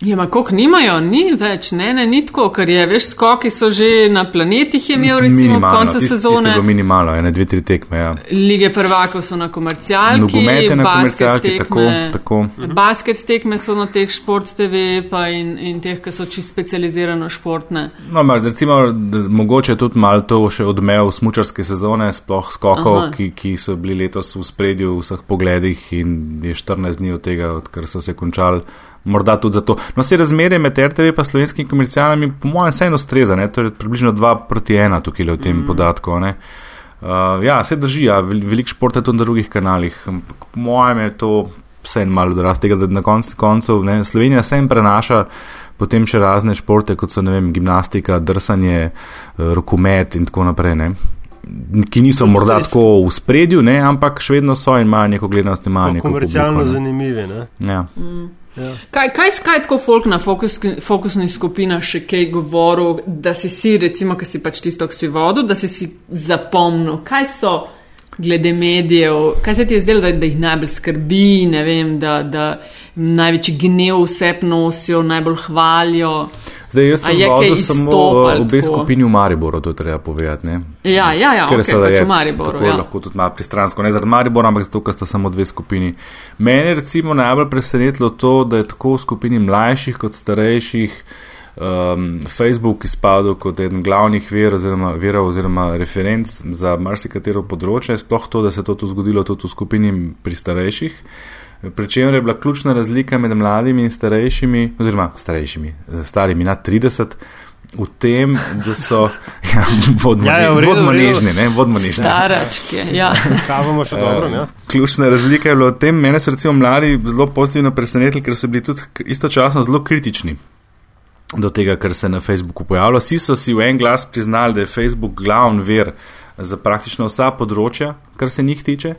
Ja, ma koliko nimajo, ni več, ne, ne, ni tako, ker je, veš, skoki so že na planetih imel, recimo, minimalno, koncu tist, sezone. Minimalno, ene, dve, tri tekme, ja. Lige prvakov so na komercialki. Nogomete na komercialki, tako, tako. Basket tekme so na teh šport TV pa in, in teh, ki so čisto specializirano športne. No, mar, recimo, mogoče tudi malo to še odmev smučarske sezone, sploh skokov, ki, ki so bili letos v spredju v vseh pogledih in je 14 dni od tega, odkar so se končali morda tudi zato. No, se razmerje med RTV in slovenskimi komercialami, po mojem, vseeno streza, ne? to je približno 2 proti 1 tukaj v tem mm. podatku. Uh, ja, se drži, ja, veliko športa je tudi na drugih kanalih. Po mojem je to vse en malo dorast tega, da na koncu koncev ne, Slovenija se jim prenaša. Potem še razne športe, kot so vem, gimnastika, drsanje, eh, rokomet in tako naprej, ne? ki niso morda tako v spredju, ne? ampak še vedno so in imajo neko gledanost. Komercialno zanimive. Ja. Mm. Ja. Kaj, kaj skaj tako folk na fokus, fokusnih skupinah še kaj govoril, da si si, recimo, ki si pač tisto, ki si vodil, da si si zapomnil, kaj so glede medijev, kaj se ti je zdelo, da, da jih najbolj skrbi, vem, da, da največji gnev vse nosijo, najbolj hvalijo. Zdaj, jaz sem vodil samo v obe skupini v Mariboru, to treba povedati. Ne? Ja, ja, ja ker okay, da pač je v Mariboru. Ja. Lahko tudi malo pristransko, ne zaradi Maribora, ampak zato, ker sta samo dve skupini. Mene je recimo najbolj presenetilo to, da je tako v skupini mlajših kot starejših um, Facebook izpadel kot eden glavnih ver oziroma, verov oziroma referenc za marsikatero področje, sploh to, da se je to zgodilo tudi v skupini pri starejših. Pričemer je bila ključna razlika med mladimi in starejšimi, oziroma starejšimi, starimi nad 30, v tem, da so (laughs) ja, vodno nežni. Ja, nežni. Staračke, ja. Kavamo še dobro, ja. Ključna razlika je bila v tem, mene so recimo mladi zelo pozitivno presenetili, ker so bili tudi istočasno zelo kritični do tega, kar se na Facebooku pojavlja. Vsi so si v en glas priznali, da je Facebook glavni ver za praktično vsa področja, kar se njih tiče.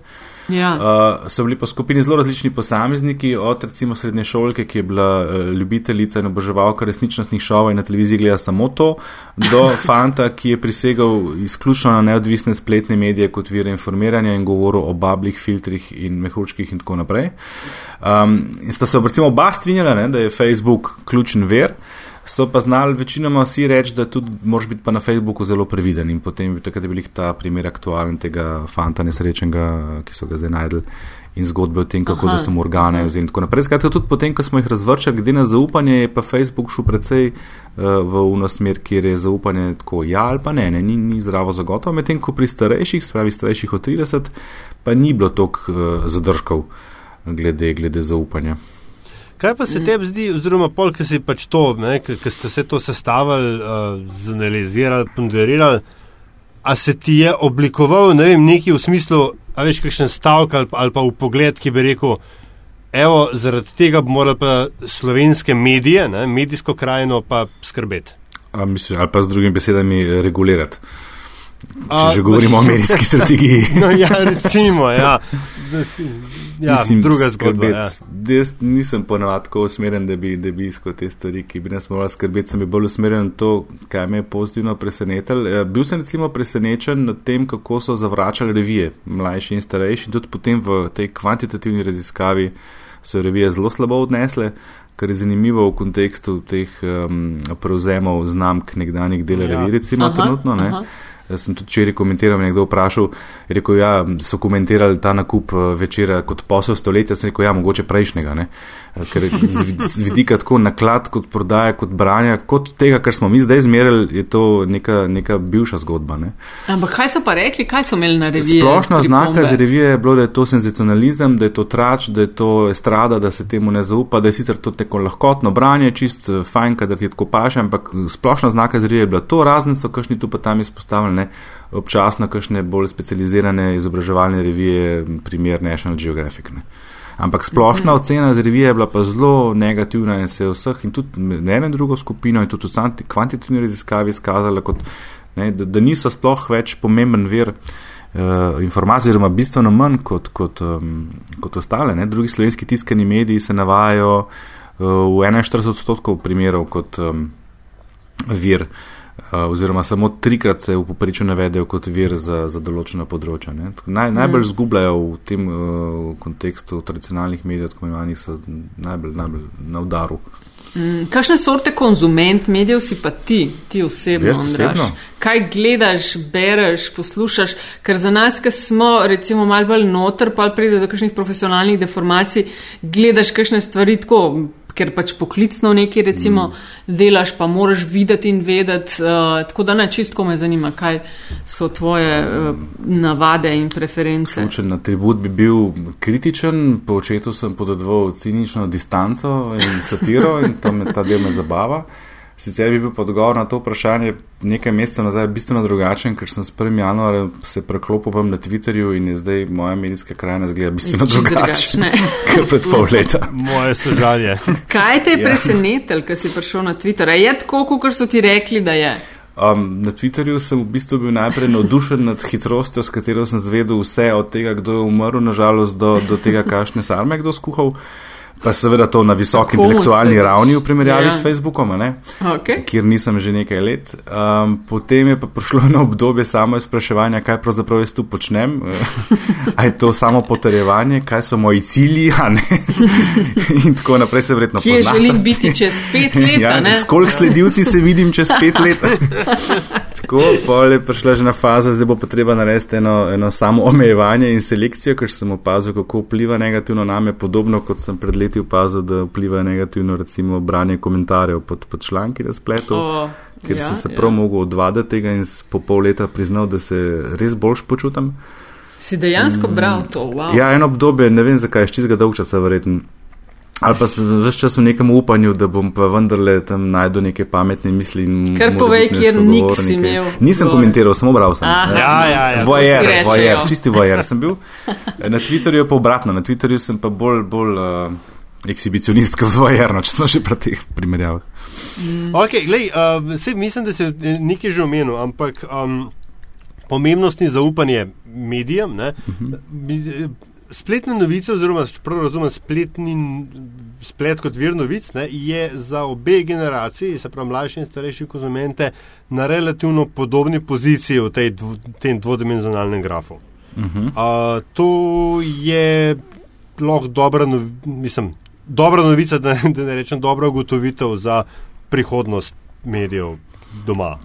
Ja. Uh, so bili pa skupini zelo različni posamezniki, od recimo srednje šolke, ki je bila uh, ljubiteljica in oboževalka resničnostnih šovov in na televiziji gleda samo to, do (laughs) fanta, ki je prisegal izključno na neodvisne spletne medije kot vire informiranja in govoril o bablih, filtrih in mehurčkih in tako naprej. Um, in sta se recimo oba strinjala, ne, da je Facebook ključen ver. So pa znali večinoma vsi reči, da tudi moraš biti pa na Facebooku zelo previden in potem takrat bil ta primer aktualen tega fanta nesrečnega, ki so ga zdaj najdel in zgodbe o tem, kako Aha. da so mu organe vzeli in tako naprej. Skratka, tudi potem, ko smo jih razvrčali, glede na zaupanje, je pa Facebook šel precej uh, v uno smer, kjer je zaupanje tako ja ali pa ne, ne ni, ni zdravo zagotovo, medtem ko pri starejših, spravi starejših od 30, pa ni bilo toliko uh, zadržkov glede, glede zaupanja. Kaj pa se tebi zdi, oziroma pol, ki si pač to, ki ste se to sestavili, uh, zanalizirali, ponderirali, a se ti je oblikoval ne vem, neki v smislu, a veš, kakšen stavek ali, ali pa v pogled, ki bi rekel, evo, zaradi tega bi morali pa slovenske medije, ne, medijsko krajino pa skrbeti. A misliš, ali pa z drugimi besedami regulirati. Če že govorimo o (laughs) medijski strategiji. (laughs) No, ja, recimo, ja. Ja, Mislim, druga zgodba. Ja. Jaz nisem ponovadi tako usmerjen, da bi, da bi iskal te stvari, ki bi nas morali skrbeti. Sem bolj usmerjen na to, kaj me je pozitivno presenetilo. Eh, bil sem recimo presenečen nad tem, kako so zavračali revije, mlajši in starejši. In tudi potem v tej kvantitativni raziskavi so revije zelo slabo odnesle, kar je zanimivo v kontekstu teh um, prevzemov znamk nekdanjih del ja. revij, recimo aha, trenutno. Aha. Jaz sem tudi včeraj komentiral, nekdo vprašal, rekel, ja, so komentirali ta nakup eh, večera kot posel stoletja, sem rekel, ja, mogoče prejšnjega, ne? ker z vidika tako naklad kot prodaja, kot branja, kot tega, kar smo mi zdaj izmerili, je to neka, neka bivša zgodba. Ne? Ampak kaj so pa rekli, kaj so imeli na reviji? Splošna znaka z revije je bilo, da je to senzacionalizem, da je to trač, da je to estrada, da se temu ne zaupa, da je sicer to tako lahkotno branje, čist eh, fajn, da ti je tako paše, ampak splošna znaka z revije je bila to, razen so kakšni tu pa tam izpostavljeni ne, občasno kakšne bolj specializirane izobraževalne revije, primer National Geographic. Ne. Ampak splošna mhm. ocena z revije je bila pa zelo negativna in se je vseh in tudi na eno drugo skupino in tudi v kvantitativni raziskavi izkazala, kot, ne, da, da niso sploh več pomemben vir uh, informacij, oziroma bistveno manj kot, kot, um, kot ostale. Ne. Drugi slovenski tiskani mediji se navajajo uh, v 41 odstotkov primerov kot um, vir. Eh, oziroma samo trikrat se v poprečju navedejo kot vir za, za določena področja. Naj, najbolj mm. zgubljajo v tem uh, kontekstu tradicionalnih medijev, tako imenovanih, so najbolj, najbolj na udaru. Mm, kakšne sorte konzument medijev si pa ti, ti osebno? osebno? Kaj gledaš, bereš, poslušaš? Ker za nas, ki smo recimo malo bolj noter, pa pride do kakšnih profesionalnih deformacij, gledaš kakšne stvari tako ker pač poklicno nekaj recimo mm. delaš, pa moraš videti in vedeti. Uh, tako da ne čistko me zanima, kaj so tvoje uh, navade in preference. Ključen atribut bi bil kritičen, po očetu sem pododval cinično distanco in satiro in to me ta del me zabava. Sicer bi bil odgovor na to vprašanje nekaj mesecev nazaj bistveno drugačen, ker sem s 1. januarjem se preklopil vam na Twitterju in je zdaj moja medijska krajina zgleda bistveno drugačna (laughs) kot pred pol leta. Moje sožalje. Kaj te je ja. presenetilo, ko si prišel na Twitter? Je tako, kot so ti rekli, da je? Um, na Twitterju sem v bistvu bil najprej navdušen nad hitrostjo, s katero sem zvedel vse od tega, kdo je umrl, nažalost, do, do tega, kakšne sarme kdo skuhal. Pa seveda to na visoki intelektualni ravni v primerjavi ja. s Facebookom, okay. kjer nisem že nekaj let. Um, potem je pa prišlo eno obdobje samo izpraševanja, kaj pravzaprav jaz tu počnem. (laughs) A je to samo potrjevanje, kaj so moji cilji, (laughs) in tako naprej se verjetno poznam. Kje želim biti čez pet (laughs) let? ja, Skoliko sledilci se vidim čez pet let? Tako, pol je prišla že na fazo, zdaj bo potreba narediti eno, eno samo omejevanje in selekcijo, ker sem opazil, kako vpliva negativno na me, podobno kot sem pred leti opazil, da vpliva negativno recimo branje komentarjev pod, pod članki na spletu, o, ker ja, sem se prav ja. mogel odvaditi tega in po pol leta priznal, da se res boljš počutam. Si dejansko bral to? Wow. Ja, eno obdobje, ne vem zakaj, ščizga dolg časa verjetno. Ali pa vse čas v nekem upanju, da bom pa vendarle tam najdel neke pametne misli. Ker povej, kjer nisi imel. Nisem komentiral, samo bral sem. Ja, ja, ja. Vojer, vojer, čisti vojer sem bil. (laughs) Na Twitterju je pa obratno, na Twitterju sem pa bolj, bolj uh, ekshibicionist kot (laughs) vojer, no, če smo že pri teh primerjavah. Mm. Ok, glej, uh, mislim, da se nekaj že omenil, ampak. Um, pomembnost in zaupanje medijem. Uh -huh. Spletne novice, oziroma prav razumem, spletni, splet kot vir novic, ne, je za obe generaciji, se pravi mlajše in starejše konzumente, na relativno podobni poziciji v tej dvo, tem dvodimenzionalnem grafu. Uh -huh. uh, to je lahko dobra, nov, mislim, dobra novica, da, da ne rečem dobra ugotovitev za prihodnost medijev doma.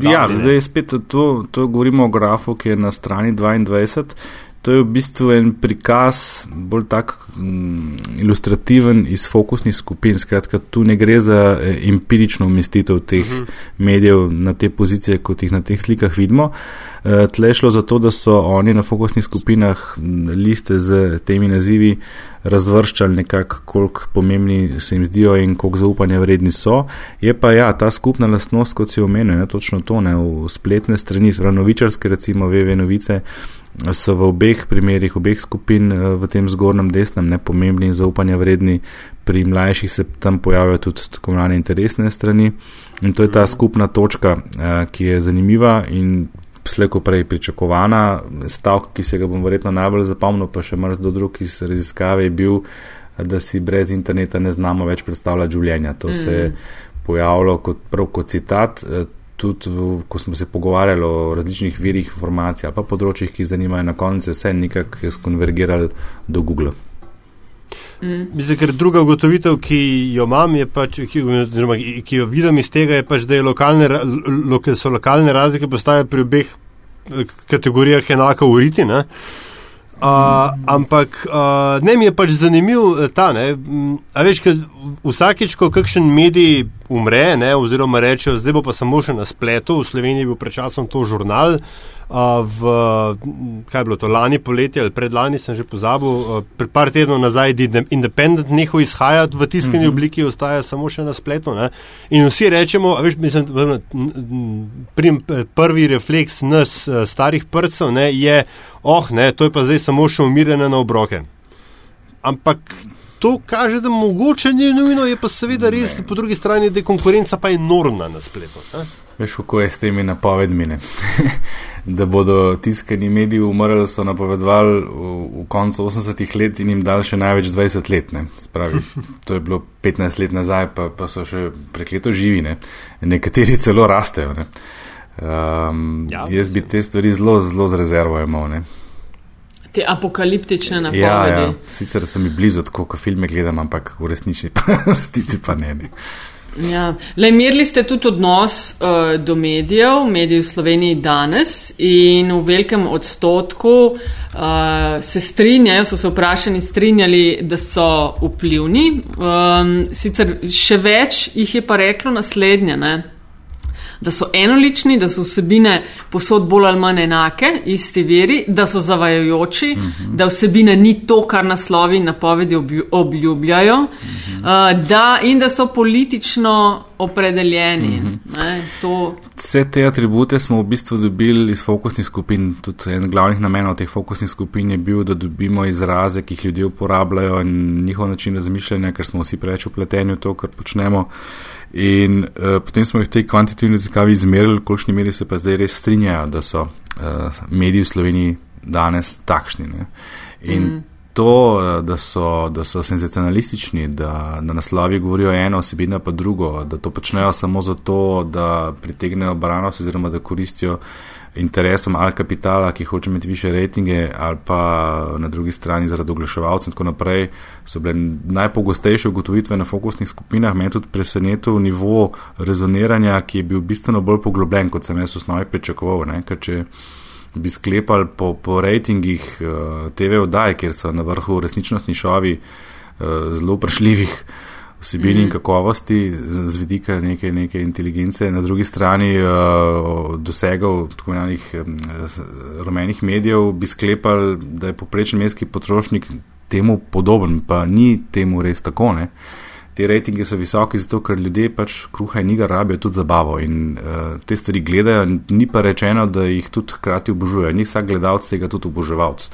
Ja, zdaj je spet to, to govorimo o grafu, ki je na strani 22. To je v bistvu en prikaz, bolj tak um, ilustrativen iz fokusnih skupin. Skratka, tu ne gre za eh, empirično umestitev teh uh mhm. -huh. medijev na te pozicije, kot jih na teh slikah vidimo. Uh, tle je šlo za to, da so oni na fokusnih skupinah liste z temi nazivi razvrščali nekako, koliko pomembni se jim zdijo in koliko zaupanja vredni so. Je pa ja, ta skupna lastnost, kot si omenil, ne, točno to, ne, v spletne strani, sprav novičarske, recimo VV novice so v obeh primerjih, obeh skupin eh, v tem zgornjem desnem nepomembni in zaupanja vredni, pri mlajših se tam pojavljajo tudi tako imenovane interesne strani in to je ta skupna točka, eh, ki je zanimiva in sleko prej pričakovana. Stavek, ki se ga bom verjetno najbolj zapomnil, pa še mrzdo drug iz raziskave je bil, da si brez interneta ne znamo več predstavljati življenja. To se je mm. pojavilo kot prav kot citat. Tudi, ko smo se pogovarjali o različnih virih informacij ali pa področjih, ki zanimajo, na koncu vse nekako skonvergirali do Google. Mm. Mislim, ker druga ugotovitev, ki jo imam, pač, ki, oziroma, ki jo vidim iz tega, je pač, da lokalne, lo, so lokalne razlike postaje pri obeh eh, kategorijah enako uriti. Ne? Uh, ampak uh, ne mi je pač zanimiv eh, ta, ne, a veš, ker vsakeč, ko kakšen medij umre, ne, oziroma rečejo, zdaj bo pa samo še na spletu, v Sloveniji je bil pred časom to žurnal, uh, v, kaj je bilo to, lani poletje ali predlani, sem že pozabil, pred par tednov nazaj, da je Independent nehal izhajati v tiskani mm -hmm. obliki, ostaja samo še na spletu. Ne? In vsi rečemo, veš, mislim, prim, prvi refleks nas, starih prcev, ne, je, oh, ne, to je pa zdaj samo še umirjene na obroke. Ampak. To kaže, da mogoče ni nujno, je pa seveda res, ne. po drugi strani, da je konkurenca pa enormna na spletu. Ne? Veš, kako je s temi napovedmi. (laughs) da bodo tiskani mediji umrli, so napovedovali v, v koncu 80-ih let in jim dal še največ 20 let. Spravi, to je bilo 15 let nazaj, pa, pa so še prekleto živi, ne? nekateri celo rastejo. Ne? Um, ja, jaz bi te stvari zelo, zelo z rezervo imel. Te apokaliptične napovedi. Ja, ja. Sicer so mi blizu, tako kot filme gledam, ampak v resnici pa, (laughs) v resnici pa ne. ne. Ja. Le, merili ste tudi odnos uh, do medijev, medijev v Sloveniji danes in v velikem odstotku uh, se strinjajo, so se vprašani strinjali, da so vplivni. Um, sicer še več jih je pa reklo naslednje. Ne? Da so enolični, da so vsebine posod bolj ali manj enake, isti veri, da so zavajajoči, uh mhm. -huh. da vsebine ni to, kar naslovi in napovedi obljubljajo, uh -huh. uh, da, in da so politično opredeljeni. Uh mhm. -huh. Vse te atribute smo v bistvu dobili iz fokusnih skupin. Tudi en glavnih namenov teh fokusnih skupin je bil, da dobimo izraze, ki jih ljudje uporabljajo in njihov način razmišljanja, ker smo vsi preveč upleteni v to, kar počnemo. In uh, potem smo jih te kvantitativne raziskave izmerili, v kolikšni meri se pa zdaj res strinjajo, da so uh, mediji v Sloveniji danes takšni. Ne? In mm. To, uh, da, so, da so senzacionalistični, da na naslovi govorijo eno osebino, pa drugo, da to počnejo samo zato, da pritegnejo branost oziroma da koristijo interesom ali kapitala, ki hoče imeti više rejtinge, ali pa na drugi strani zaradi oglaševalcev in tako naprej, so bile najpogostejše ugotovitve na fokusnih skupinah. Meni tudi presenetil nivo rezoniranja, ki je bil bistveno bolj poglobljen, kot sem jaz v osnovi pričakoval. Ne? Ker če bi sklepali po, po rejtingih uh, TV oddaj, kjer so na vrhu resničnostni šovi uh, zelo vprašljivih vsebini mm in mhm. kakovosti z vidika neke, neke inteligence, na drugi strani uh, dosegov tako imenovanih um, rumenih medijev, bi sklepali, da je poprečen mestski potrošnik temu podoben, pa ni temu res tako. Ne? Te rejtinge so visoki zato, ker ljudje pač kruha in njega rabijo tudi zabavo in uh, te stvari gledajo, ni pa rečeno, da jih tudi hkrati obožujejo. Ni vsak gledalec tega tudi oboževalc.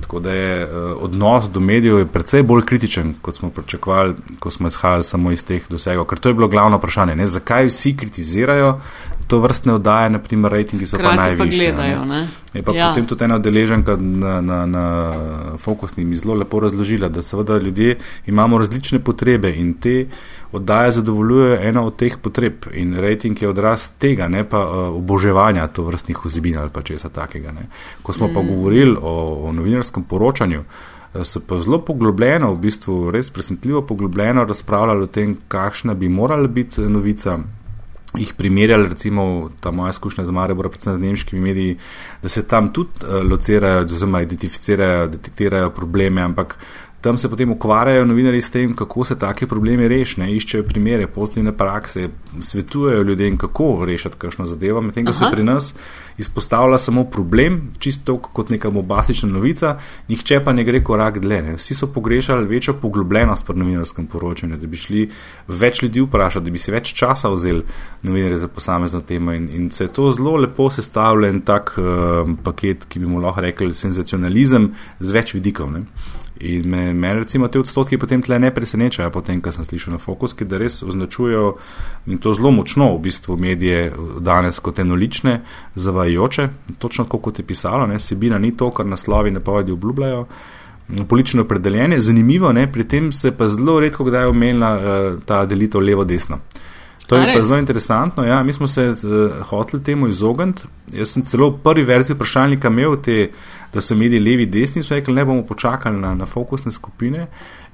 Tako da je uh, odnos do medijev precej bolj kritičen, kot smo pričakovali, ko smo izhajali samo iz teh dosegov. Ker to je bilo glavno vprašanje. Ne? Zakaj vsi kritizirajo to vrstne oddaje, naprimer, rejtingi so Hkrati pa najvišji. pa gledajo, ne. Je pa Ja. potem tudi ena odeleženka na, na, na fokusni mi zelo lepo razložila, da seveda ljudje imamo različne potrebe in te oddaje zadovoljujejo eno od teh potreb in rejting je odraz tega, ne pa uh, oboževanja to vrstnih vsebin ali pa česa takega. Ne. Ko smo mm. pa govorili o, o novinarskem poročanju, eh, so pa zelo poglobljeno, v bistvu res presenetljivo poglobljeno razpravljali o tem, kakšna bi morala biti novica, jih primerjali, recimo ta moja izkušnja z Maribor, predvsem z nemškimi mediji, da se tam tudi uh, locirajo, oziroma identificirajo, detektirajo probleme, ampak tam se potem ukvarjajo novinari s tem, kako se take probleme rešijo, iščejo primere, pozitivne prakse, svetujejo ljudem, kako rešiti kakšno zadevo, medtem ko se pri nas izpostavlja samo problem, čisto kot neka bombastična novica, nihče pa ne gre korak dlje. Ne. Vsi so pogrešali večjo poglobljenost pri novinarskem poročanju, da bi šli več ljudi vprašati, da bi si več časa vzeli novinarje za posamezno temo in, in se je to zelo lepo sestavljen tak uh, paket, ki bi mu lahko rekli senzacionalizem z več vidikov. Ne. In me, me recimo te odstotki potem tle ne presenečajo, potem, kar sem slišal na fokuski, da res označujejo in to zelo močno v bistvu medije danes kot enolične, zavajajoče, točno tako kot je pisalo, ne, sebina ni to, kar naslovi napovedi obljubljajo. Politično opredeljenje, zanimivo, ne, pri tem se pa zelo redko kdaj omenila uh, ta delitev levo-desno. To je pa zelo interesantno. Ja, mi smo se uh, hoteli temu izogniti. Jaz sem celo v prvi verziji vprašalnika imel te, da so mediji levi, desni, so rekli, ne bomo počakali na, na fokusne skupine.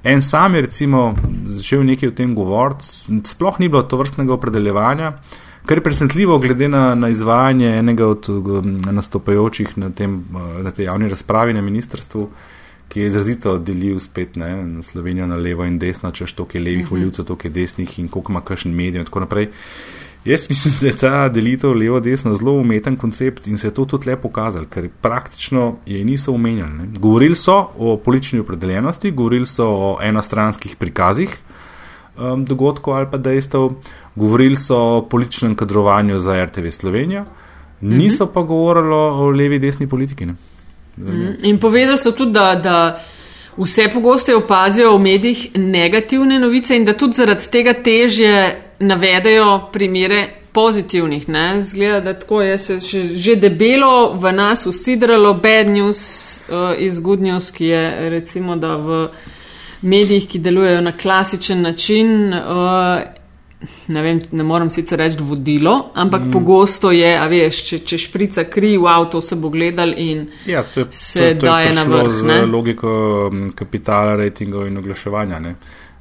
En sam je recimo začel nekaj o tem govoriti, sploh ni bilo to vrstnega opredeljevanja, kar je presenetljivo glede na, na izvajanje enega od um, nastopajočih na, tem, uh, na tej javni razpravi na ministrstvu, ki je izrazito delil spet ne, na Slovenijo na levo in desno, češ toliko je levih uh -huh. voljivcev, toliko je desnih in koliko ima kakšen medij in tako naprej. Jaz mislim, da je ta delitev levo-desno zelo umeten koncept in se je to tudi lepo pokazal, ker praktično je niso omenjali. Ne. Govorili so o politični opredeljenosti, govorili so o enostranskih prikazih um, dogodkov ali pa dejstev, govorili so o političnem kadrovanju za RTV Slovenijo, niso pa govorili o levi-desni politiki. Ne. Mm, In povedali so tudi, da, da vse pogosteje opazijo v medijih negativne novice in da tudi zaradi tega težje navedejo primere pozitivnih. Ne? Zgleda, da tako je se že, že debelo v nas usidralo bad news uh, iz good news, ki je recimo da v medijih, ki delujejo na klasičen način. Uh, Ne, vem, ne moram sicer reči vodilo, ampak mm. pogosto je, a veš, če, če šprica kri, wow, to se bo gledal in Ja, to je, se to, to daje je na vrh, z ne? logiko m, kapitala, rejtingov in oglaševanja. Ne.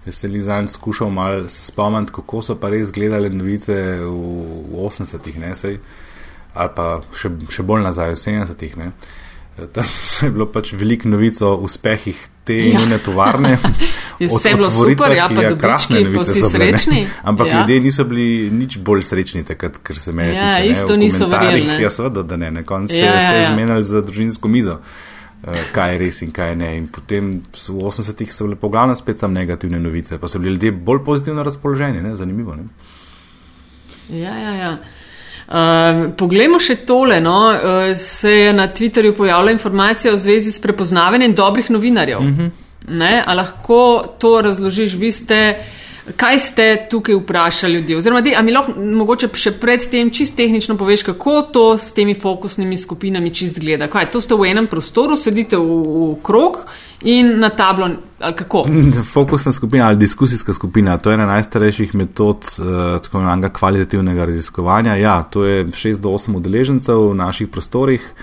Jaz sem Lizan skušal malo se spomniti, kako so pa res gledali novice v, v 80-ih, ne, sej, ali pa še, še bolj nazaj, v 70-ih. Ne. Tam (laughs) se je bilo pač veliko novic o uspehih te Ja. njene tovarne. (laughs) Je vse bilo otvoritvah, super, ja, pa je dobički, krasne novice so bile, ne. srečni. (laughs) Ampak Ja. ljudje niso bili nič bolj srečni takrat, ker se meni Ja, tiče. isto ne, niso verjeli, ne. Ja, seveda, da ne. Na koncu Ja, ja, ja, se je ja. zmenili za družinsko mizo. eh, Kaj je res in kaj ne. In potem v 80-ih so bile poglavno spet samo negativne novice, pa so bili ljudje bolj pozitivno razpoloženi, ne? zanimivo. Ne? Ja, ja, ja. Uh, poglejmo še tole. No. Uh, se je na Twitterju pojavila informacija v zvezi s prepoznavanjem dobrih novinarjev. Uh -huh. ne, a lahko to razložiš? Vi ste, kaj ste tukaj vprašali ljudi? Oziroma, a mi lahko mogoče še predtem čist tehnično poveš, kako to s temi fokusnimi skupinami čist zgleda? Kaj, to ste v enem prostoru, sedite v, v krog in na tablo? (laughs) Fokusna skupina ali diskusijska skupina, to je ena najstarejših metod uh, tako imenovanega kvalitativnega raziskovanja. Ja, to je 6 do 8 udeležencev v naših prostorih.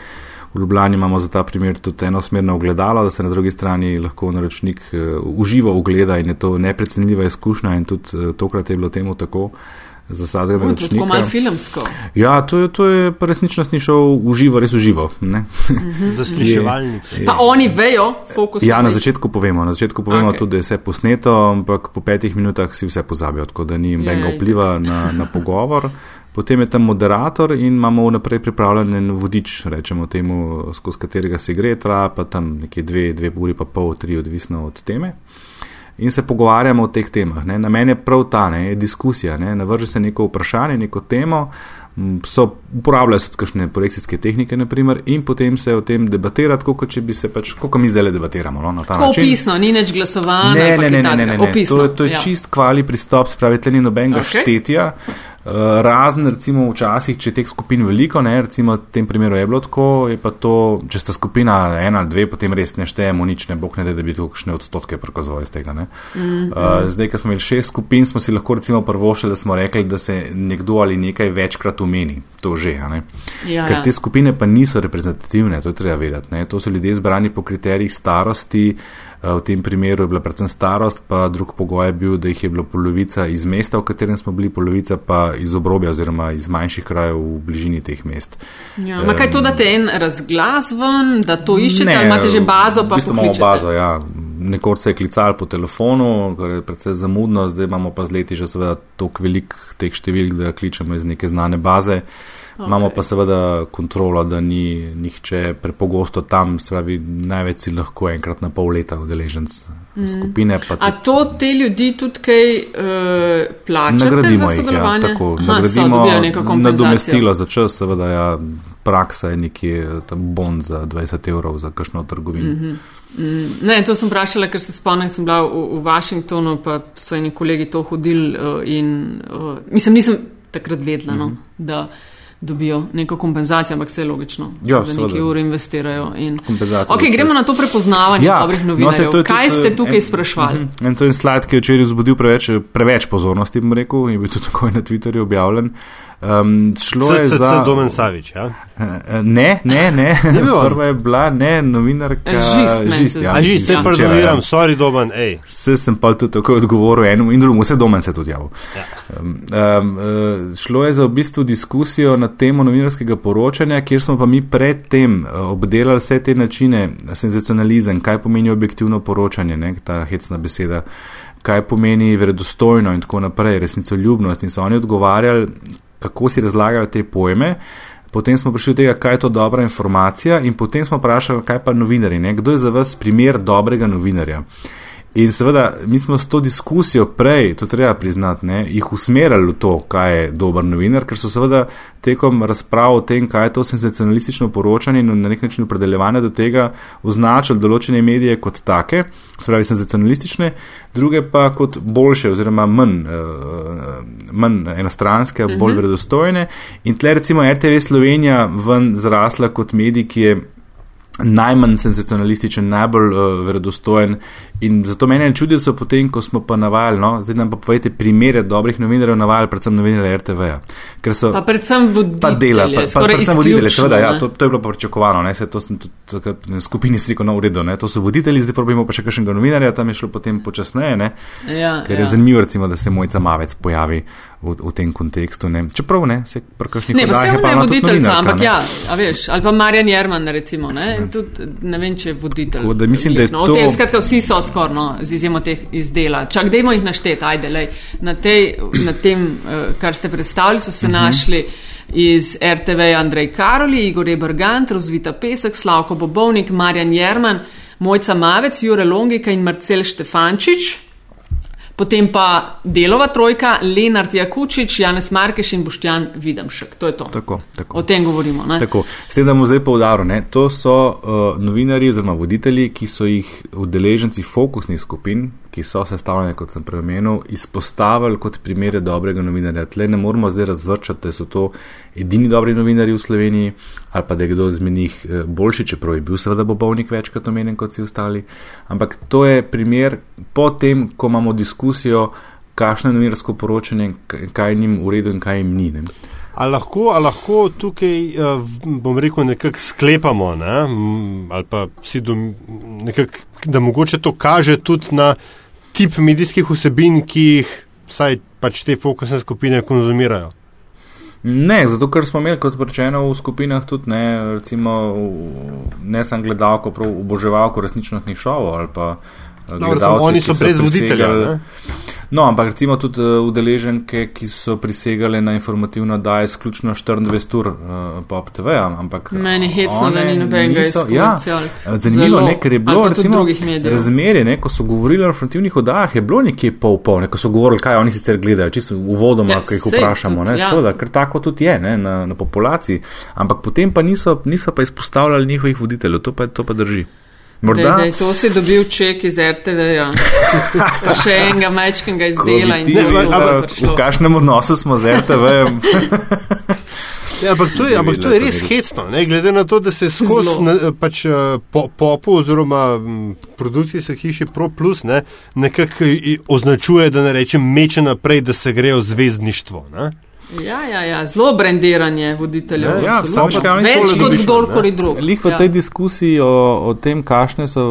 V Ljubljani imamo za ta primer tudi enosmerno ogledalo, da se na drugi strani lahko naročnik uh, uživo ogleda in je to neprecenljiva izkušnja in tudi uh, tokrat je bilo temu tako za vsakega Uh, to je tako malo naročnika. filmsko. Ja, to je, to je pa resnično snišal uživo, res uživo. ne. Zasliševalnice. Pa oni vejo, fokus. Ja, na začetku povemo, na začetku povemo okay. tudi, da je vse posneto, ampak po petih minutah si vse pozabijo, tako da ni nobenega Ja, vpliva na, na pogovor. Potem je tam moderator in imamo vnaprej pripravljen en vodič, rečemo temu, skozi katerega se gre, traja pa tam nekje dve, dve uri, pa pol, tri, odvisno od teme. In se pogovarjamo o teh temah. Ne. Namen je prav ta, ne, je diskusija. Ne. Navrže se neko vprašanje, neko temo, so, uporabljajo se tudi kakšne projekcijske tehnike, naprimer, in potem se o tem debatira, tako kot če bi se pač, kot mi zdaj debatiramo. No, na ta Tako način. opisno, ni nič glasovanja. Ne, ne, ne, ne, ne, takega. ne, ne. Opisno, To, je- to je ja. čist kvali pristop, spravi, tle ni nobenega okay. štetja. Razen recimo včasih, če je teh skupin veliko, ne, recimo v tem primeru je bilo tako, je pa to, če sta skupina ena ali dve, potem res ne štejemo nič, ne bog ne da, da bi tu kakšne odstotke prikazoval iz tega. Mm -hmm. uh, zdaj, ko smo imeli šest skupin, smo si lahko recimo prvošili, da smo rekli, da se nekdo ali nekaj večkrat umeni. To že, ja, Ker ja. te skupine pa niso reprezentativne, to je treba vedeti. Ne. To so ljudje zbrani po kriterijih starosti, Eh, v tem primeru je bila predvsem starost, pa drug pogoj je bil, da jih je bilo polovica iz mesta, v katerem smo bili, polovica pa iz obrobja oziroma iz manjših krajev v bližini teh mest. Ja, um, kaj to, da te en razglas ven, da to iščete, ne, ali imate že bazo? V bistvu imamo bazo, ja. Nekoč se je klical po telefonu, kar je predvsej zamudno, zdaj imamo pa z leti že seveda toliko velik teh številk, da kličemo iz neke znane baze. Okay. Imamo pa seveda kontrolo, da ni nihče prepogosto tam, spravi, največ si lahko enkrat na pol leta udeležen mm. skupine. Tudi, A to te ljudi tudi kaj uh, plačajo? Nagradimo jih, ja, tako. Aha, nagradimo nadomestilo za čas, seveda ja, praksa je nekje tam bon za 20 evrov za kakšno trgovino. Mm -hmm. Ne, to sem vprašala, ker se spomnim, sem bila v, v Washingtonu, pa so eni kolegi to hodili uh, in uh, mislim, nisem takrat vedela, mm -hmm. no, da dobijo neko kompenzacijo, ampak vse je logično, ja, da nekaj ure investirajo. In... Okay, gremo na to prepoznavanje ja, dobrih no, novinarjev. No, Kaj tudi, ste tukaj en, sprašvali? En, en, to je slide, ki je včeraj vzbudil preveč, preveč pozornosti, bom rekel, in je bil tudi takoj na Twitterju objavljen. Um, šlo je za Domen Savič. Ja? Ne, ne, ne. Prva je bila ne, novinarka. Žist, ja. žist, se ja. pardoniram, sorry, Domen, ej. Vse sem pa tudi tako odgovoril enemu in drugemu, vse Domen se tudi javil. Ja. Um, um, šlo je za v bistvu diskusijo na temo novinarskega poročanja, kjer smo pa mi predtem uh, obdelali vse te načine, senzacionalizem, kaj pomeni objektivno poročanje, ne, ta hecna beseda. Kaj pomeni verodostojno in tako naprej, resnicoljubnost. In so oni odgovarjali, kako si razlagajo te pojme. Potem smo prišli do tega, kaj je to dobra informacija, in potem smo vprašali, kaj pa novinari, ne? kdo je za vas primer dobrega novinarja. In seveda, mi smo s to diskusijo prej, to treba priznati, ne, jih usmerjali v to, kaj je dober novinar, ker so seveda tekom razprav o tem, kaj je to senzacionalistično poročanje in na nek način opredeljevanje do tega označili določene medije kot take, se pravi senzacionalistične, druge pa kot boljše oziroma manj, uh, manj enostranske, uh -huh. bolj mhm. verodostojne. In tle recimo RTV Slovenija ven zrasla kot medij, ki je najmanj senzacionalističen, najbolj uh, verodostojen. In zato meni je čudilo, da so potem, ko smo pa navajali, no, zdaj nam pa povejte primere dobrih novinarjev, navajali predvsem novinarje RTV-ja. Pa predvsem voditelje. Pa dela, pa, pa predvsem voditelje, seveda, ja, to, to je bilo pa pričakovano, ne, se to sem tudi v skupini sliko na uredu, ne, to so voditelji, zdaj probimo pa še kakšnega novinarja, tam je šlo potem počasneje, ne, ja, ker ja. je zanimivo, recimo, da se mojca Mavec pojavi v, v tem kontekstu, ne, čeprav ne, se prekašni ne, pa se je voditelj, ampak ja, a veš, ali pa Marjan Jerman, recimo, ne, ne. Tudi, ne vem, če je voditelj. Tako, da mislim, da je no, to. Tem, skratka, vsi so skoraj, no, z izjemo teh izdela. Čak, dajmo jih našteti, ajde, lej. Na, tej, na tem, uh, kar ste predstavili, so se uh mhm. -huh. našli iz RTV Andrej Karoli, Igor Ebergant, Rozvita Pesek, Slavko Bobovnik, Marjan Jerman, Mojca Mavec, Jure Longika in Marcel Štefančič. Potem pa delova trojka, Lenart Jakučič, Janez Markeš in Boštjan Videmšek. To je to. Tako, tako. O tem govorimo. S tem, da bomo zdaj poudarili, to so uh, novinari oziroma voditelji, ki so jih udeleženci fokusnih skupin, ki so sestavljene, kot sem preomenil, izpostavili kot primere dobrega novinarja. Tle ne moramo zdaj razvrčati, da so to edini dobri novinari v Sloveniji ali pa da je kdo izmed njih eh, boljši, čeprav je bil seveda bobovnik večkrat omenjen kot vsi ostali. Ampak to je primer potem, ko imamo diskusijo, kakšno je novinarsko poročanje, kaj jim v redu in kaj jim ni. Ne? A lahko, a lahko tukaj, eh, bom rekel, nekako sklepamo, ne? ali pa si dom, nekak, da mogoče to kaže tudi na tip medijskih vsebin, ki jih vsaj pač te fokusne skupine konzumirajo. Ne, zato ker smo imeli, kot rečeno, v skupinah tudi ne, recimo, ne sem gledalko, prav oboževalko resničnostnih šovov ali pa gledalcev. Oni so brez voditelja. No, ampak recimo tudi uh, udeleženke, ki so prisegale na informativno, da je izključno 24 ur uh, pop TV. Ampak, Meni hecno, da ni nobenega ja, Zanimivo je, ker je bilo recimo, razmerje, ne, ko so govorili o informativnih oddajah, je bilo nekje pol pol, ne, ko so govorili, kaj oni sicer gledajo, čisto uvodoma, ja, ko jih vprašamo. Tudi, ne, ja. soda, ker tako tudi je ne, na, na populaciji. Ampak potem pa niso, niso pa izpostavljali njihovih voditeljev, to pa, to pa drži. Morda. Da, da, to si dobil ček iz RTV-ja, (laughs) pa še enega majčkega izdela in ampak- dobro V kakšnem odnosu smo z RTV-jem? (laughs) Ja, ampak to je, ampak to je res hecno, ne? glede na to, da se skozi na, pač, eh, po, popu oziroma m, produkcijske hiše Pro Plus ne, nekako označuje, da ne rečem, meče naprej, da se grejo zvezdništvo. Ne? Ja, ja, ja, zelo brendiranje voditeljev. Ja, ja, samo še kaj, Več kot kdorkoli drug. Lih v ja. tej diskusiji o, o tem, so,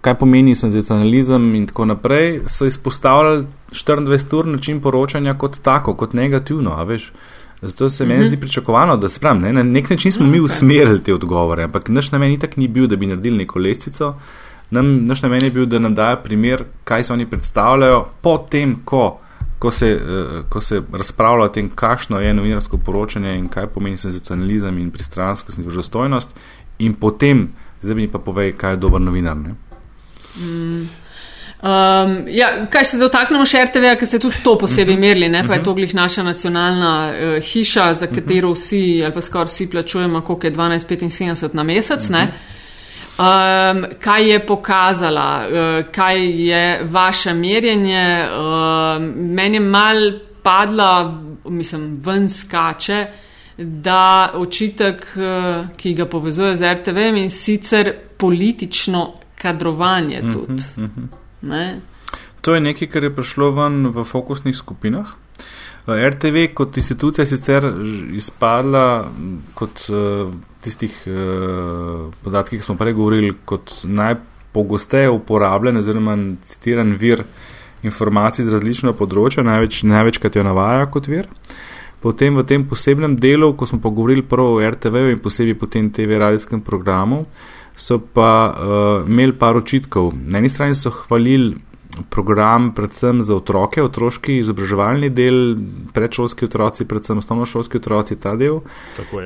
kaj pomeni senzacionalizem in tako naprej, so izpostavljali 24 ur način poročanja kot tako, kot negativno, a veš. Zato se meni zdi pričakovano, da se pravi, ne, na nek način smo mi usmerili te odgovore, ampak naš namen itak ni bil, da bi naredili neko lestvico. Nam, naš namen je bil, da nam dajo primer, kaj se oni predstavljajo, potem, ko, ko, se, uh, ko se razpravlja o tem, kakšno je novinarsko poročanje in kaj pomeni senzacionalizem in pristranskost in verodostojnost, in potem, zdaj mi pa povej, kaj je dober novinar. Ne? Um, ja, kaj se dotaknemo še RTV, ker ste tudi to posebej merili, ne? pa je to glih naša nacionalna uh, hiša, za katero vsi ali pa skoraj vsi plačujemo, koliko je 12,75 na mesec. Ne? Um, kaj je pokazala, uh, kaj je vaše merjenje? Um, meni je mal padla, mislim, ven skače, da očitek, uh, ki ga povezuje z RTV in sicer politično kadrovanje tudi. Ne? To je nekaj, kar je prišlo ven v fokusnih skupinah. Eh, RTV kot institucija je sicer izpadla kot uh, tistih uh, podatkih, ki smo prej govorili, kot najpogosteje uporabljen oziroma citiran vir informacij z različnega področja, največ, največkrat jo navaja kot vir. Potem v tem posebnem delu, ko smo pa govorili prav o RTV in posebej po tem TV radijskem programu, so pa uh, imeli par očitkov. Na eni strani so hvalili program predvsem za otroke, otroški izobraževalni del, predšolski otroci, predvsem osnovnošolski otroci, ta del,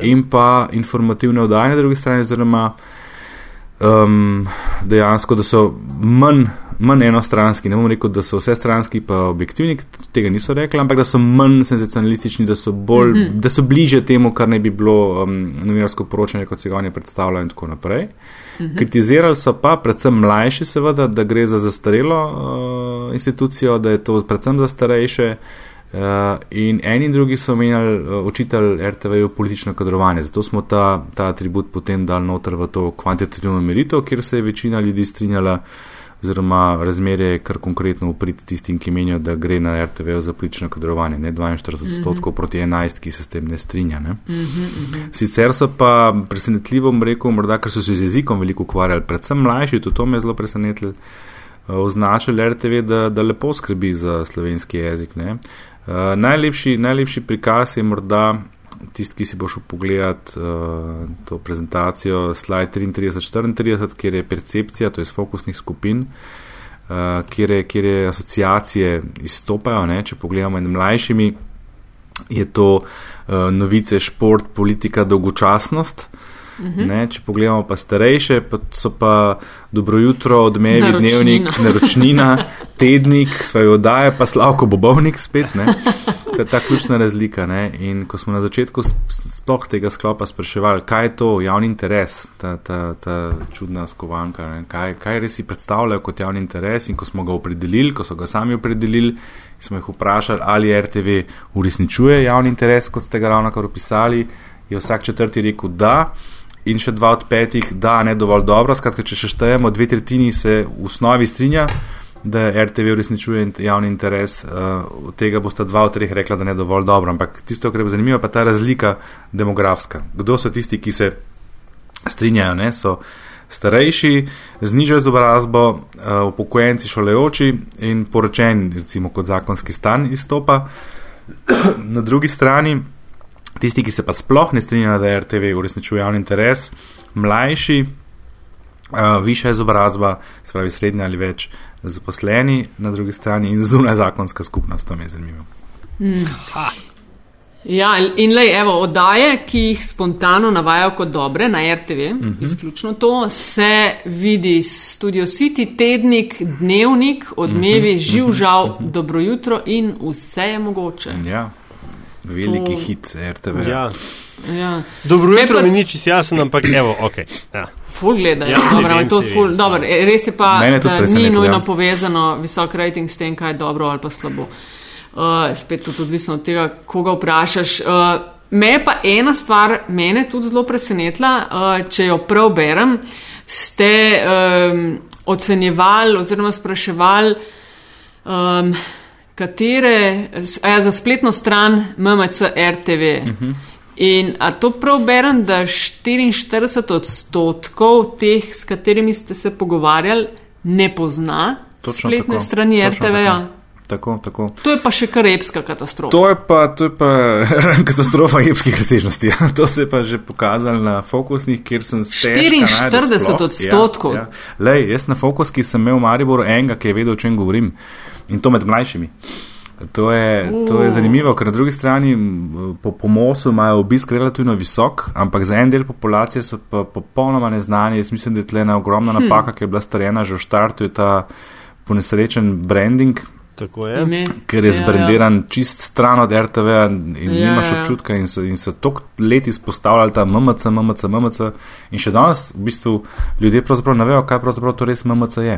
in pa informativne oddaje na drugi strani, oziroma um, dejansko, da so manj, manj enostranski. Ne bom rekel, da so vse stranski, pa objektivni, tega niso rekli, ampak da so manj senzacionalistični, da so, bolj, mm -hmm. da so bliže temu, kar ne bi bilo um, novinarsko poročanje, kot se ga oni predstavljajo in tako naprej. -hmm. Kritizirali so pa predvsem mlajši, seveda, da gre za zastarelo uh, institucijo, da je to predvsem za starejše. Uh, in eni in drugi so omenjali, uh, očitali RTV-ju politično kadrovanje. Zato smo ta, ta atribut potem dali noter v to kvantitativno meritev, kjer se je večina ljudi strinjala, oziroma razmerje je kar konkretno uprit tistim, ki menijo, da gre na RTV za politično kadrovanje, ne 42 odstotkov mm -hmm. proti 11, ki se s tem ne strinja. Ne? Mm -hmm. Sicer so pa presenetljivo, bom rekel, morda ker so se z jezikom veliko ukvarjali, predvsem mlajši, tudi to me je zelo presenetilo. Označili RTV, da, da lepo skrbi za slovenski jezik. Ne? Uh, najlepši, najlepši prikaz je morda tisti, ki si boš pogledati uh, to prezentacijo, slide 33-34, kjer je percepcija, to je iz fokusnih skupin, uh, kjer, je, kjer je asociacije izstopajo. Ne? Če pogledamo med mlajšimi, je to uh, novice, šport, politika, dolgočasnost. Mhm. Ne, če pogledamo pa starejše, pa so pa dobro jutro, odmevi, Naročnina. dnevnik, naročnina, (laughs) tednik, svoje oddaje, pa slavko bobovnik spet. Ne. To je ta ključna razlika. Ne. In ko smo na začetku sploh tega sklopa spraševali, kaj je to javni interes, ta, ta, ta čudna skovanka, ne. kaj, kaj res si predstavljajo kot javni interes in ko smo ga opredelili, ko so ga sami opredelili, smo jih vprašali, ali RTV uresničuje javni interes, kot ste ga ravno kar opisali, je vsak četrti rekel da in še dva od petih, da ne dovolj dobro. Skratka, če še štejemo, dve tretjini se v osnovi strinja, da RTV uresničuje javni interes, uh, od tega bosta dva od treh rekla, da ne dovolj dobro. Ampak tisto, kar je zanimivo, pa ta razlika demografska. Kdo so tisti, ki se strinjajo? Ne? So starejši, z nižjo izobrazbo, uh, upokojenci, šolajoči in poročeni, recimo kot zakonski stan izstopa. (clears throat) Na drugi strani tisti, ki se pa sploh ne strinjajo, da RTV uresničuje javni interes, mlajši, uh, višja izobrazba, se pravi srednja ali več zaposleni, na drugi strani in zunaj zakonska skupnost, to mi je zanimivo. Ja, in le, evo, oddaje, ki jih spontano navajajo kot dobre na RTV, uh -huh. izključno to, se vidi Studio City, tednik, dnevnik, odmevi, uh -huh. živ žal, uh -huh. dobro jutro in vse je mogoče. Ja, veliki To- hit RTV. Ja. Ja. Dobro jutro, pa- mi ni čisto jasen, ampak evo, ok. Ja. Ful gledajo. Ja, dobro, vem, to ful, vem, dobro, samo. res je pa, da ni nujno ja. povezano visok rating s tem, kaj je dobro ali pa slabo. Uh, spet to tudi odvisno od tega, koga vprašaš. Uh, me je pa ena stvar, mene tudi zelo presenetila, uh, če jo prav berem, ste um, ocenjevali oziroma spraševali, um, katere, ja, za spletno stran MMC RTV. Uh -huh. In a to prav berem, da 44 odstotkov teh, s katerimi ste se pogovarjali, ne pozna Točno spletne tako, strani RTV-ja. Tako, tako. To je pa še kar epska katastrofa. To je pa, to je pa (laughs) katastrofa epskih razsežnosti. (laughs) To se je pa že pokazalo na fokusnih, kjer sem stežka 44 našel sploh. odstotkov. Ja, ja. Lej, jaz na fokuski sem imel v Mariboru enega, ki je vedel, o čem govorim. In to med mlajšimi. To je, to je Uh. zanimivo, ker na drugi strani po, po MOS-u imajo obisk relativno visok, ampak za en del populacije so pa popolnoma neznani. Jaz mislim, da je tle ena ogromna napaka, ki je bila storjena že v štartu, je ta ponesrečen branding, Tako je. Ime. ker je Ja, ja. zbrandiran čist stran od RTV in Ja, ja, nimaš ja. občutka in so, in so toliko let izpostavljali ta MMC, MMC, MMC in še danes v bistvu ljudje pravzaprav ne vejo, kaj pravzaprav to res MMC je.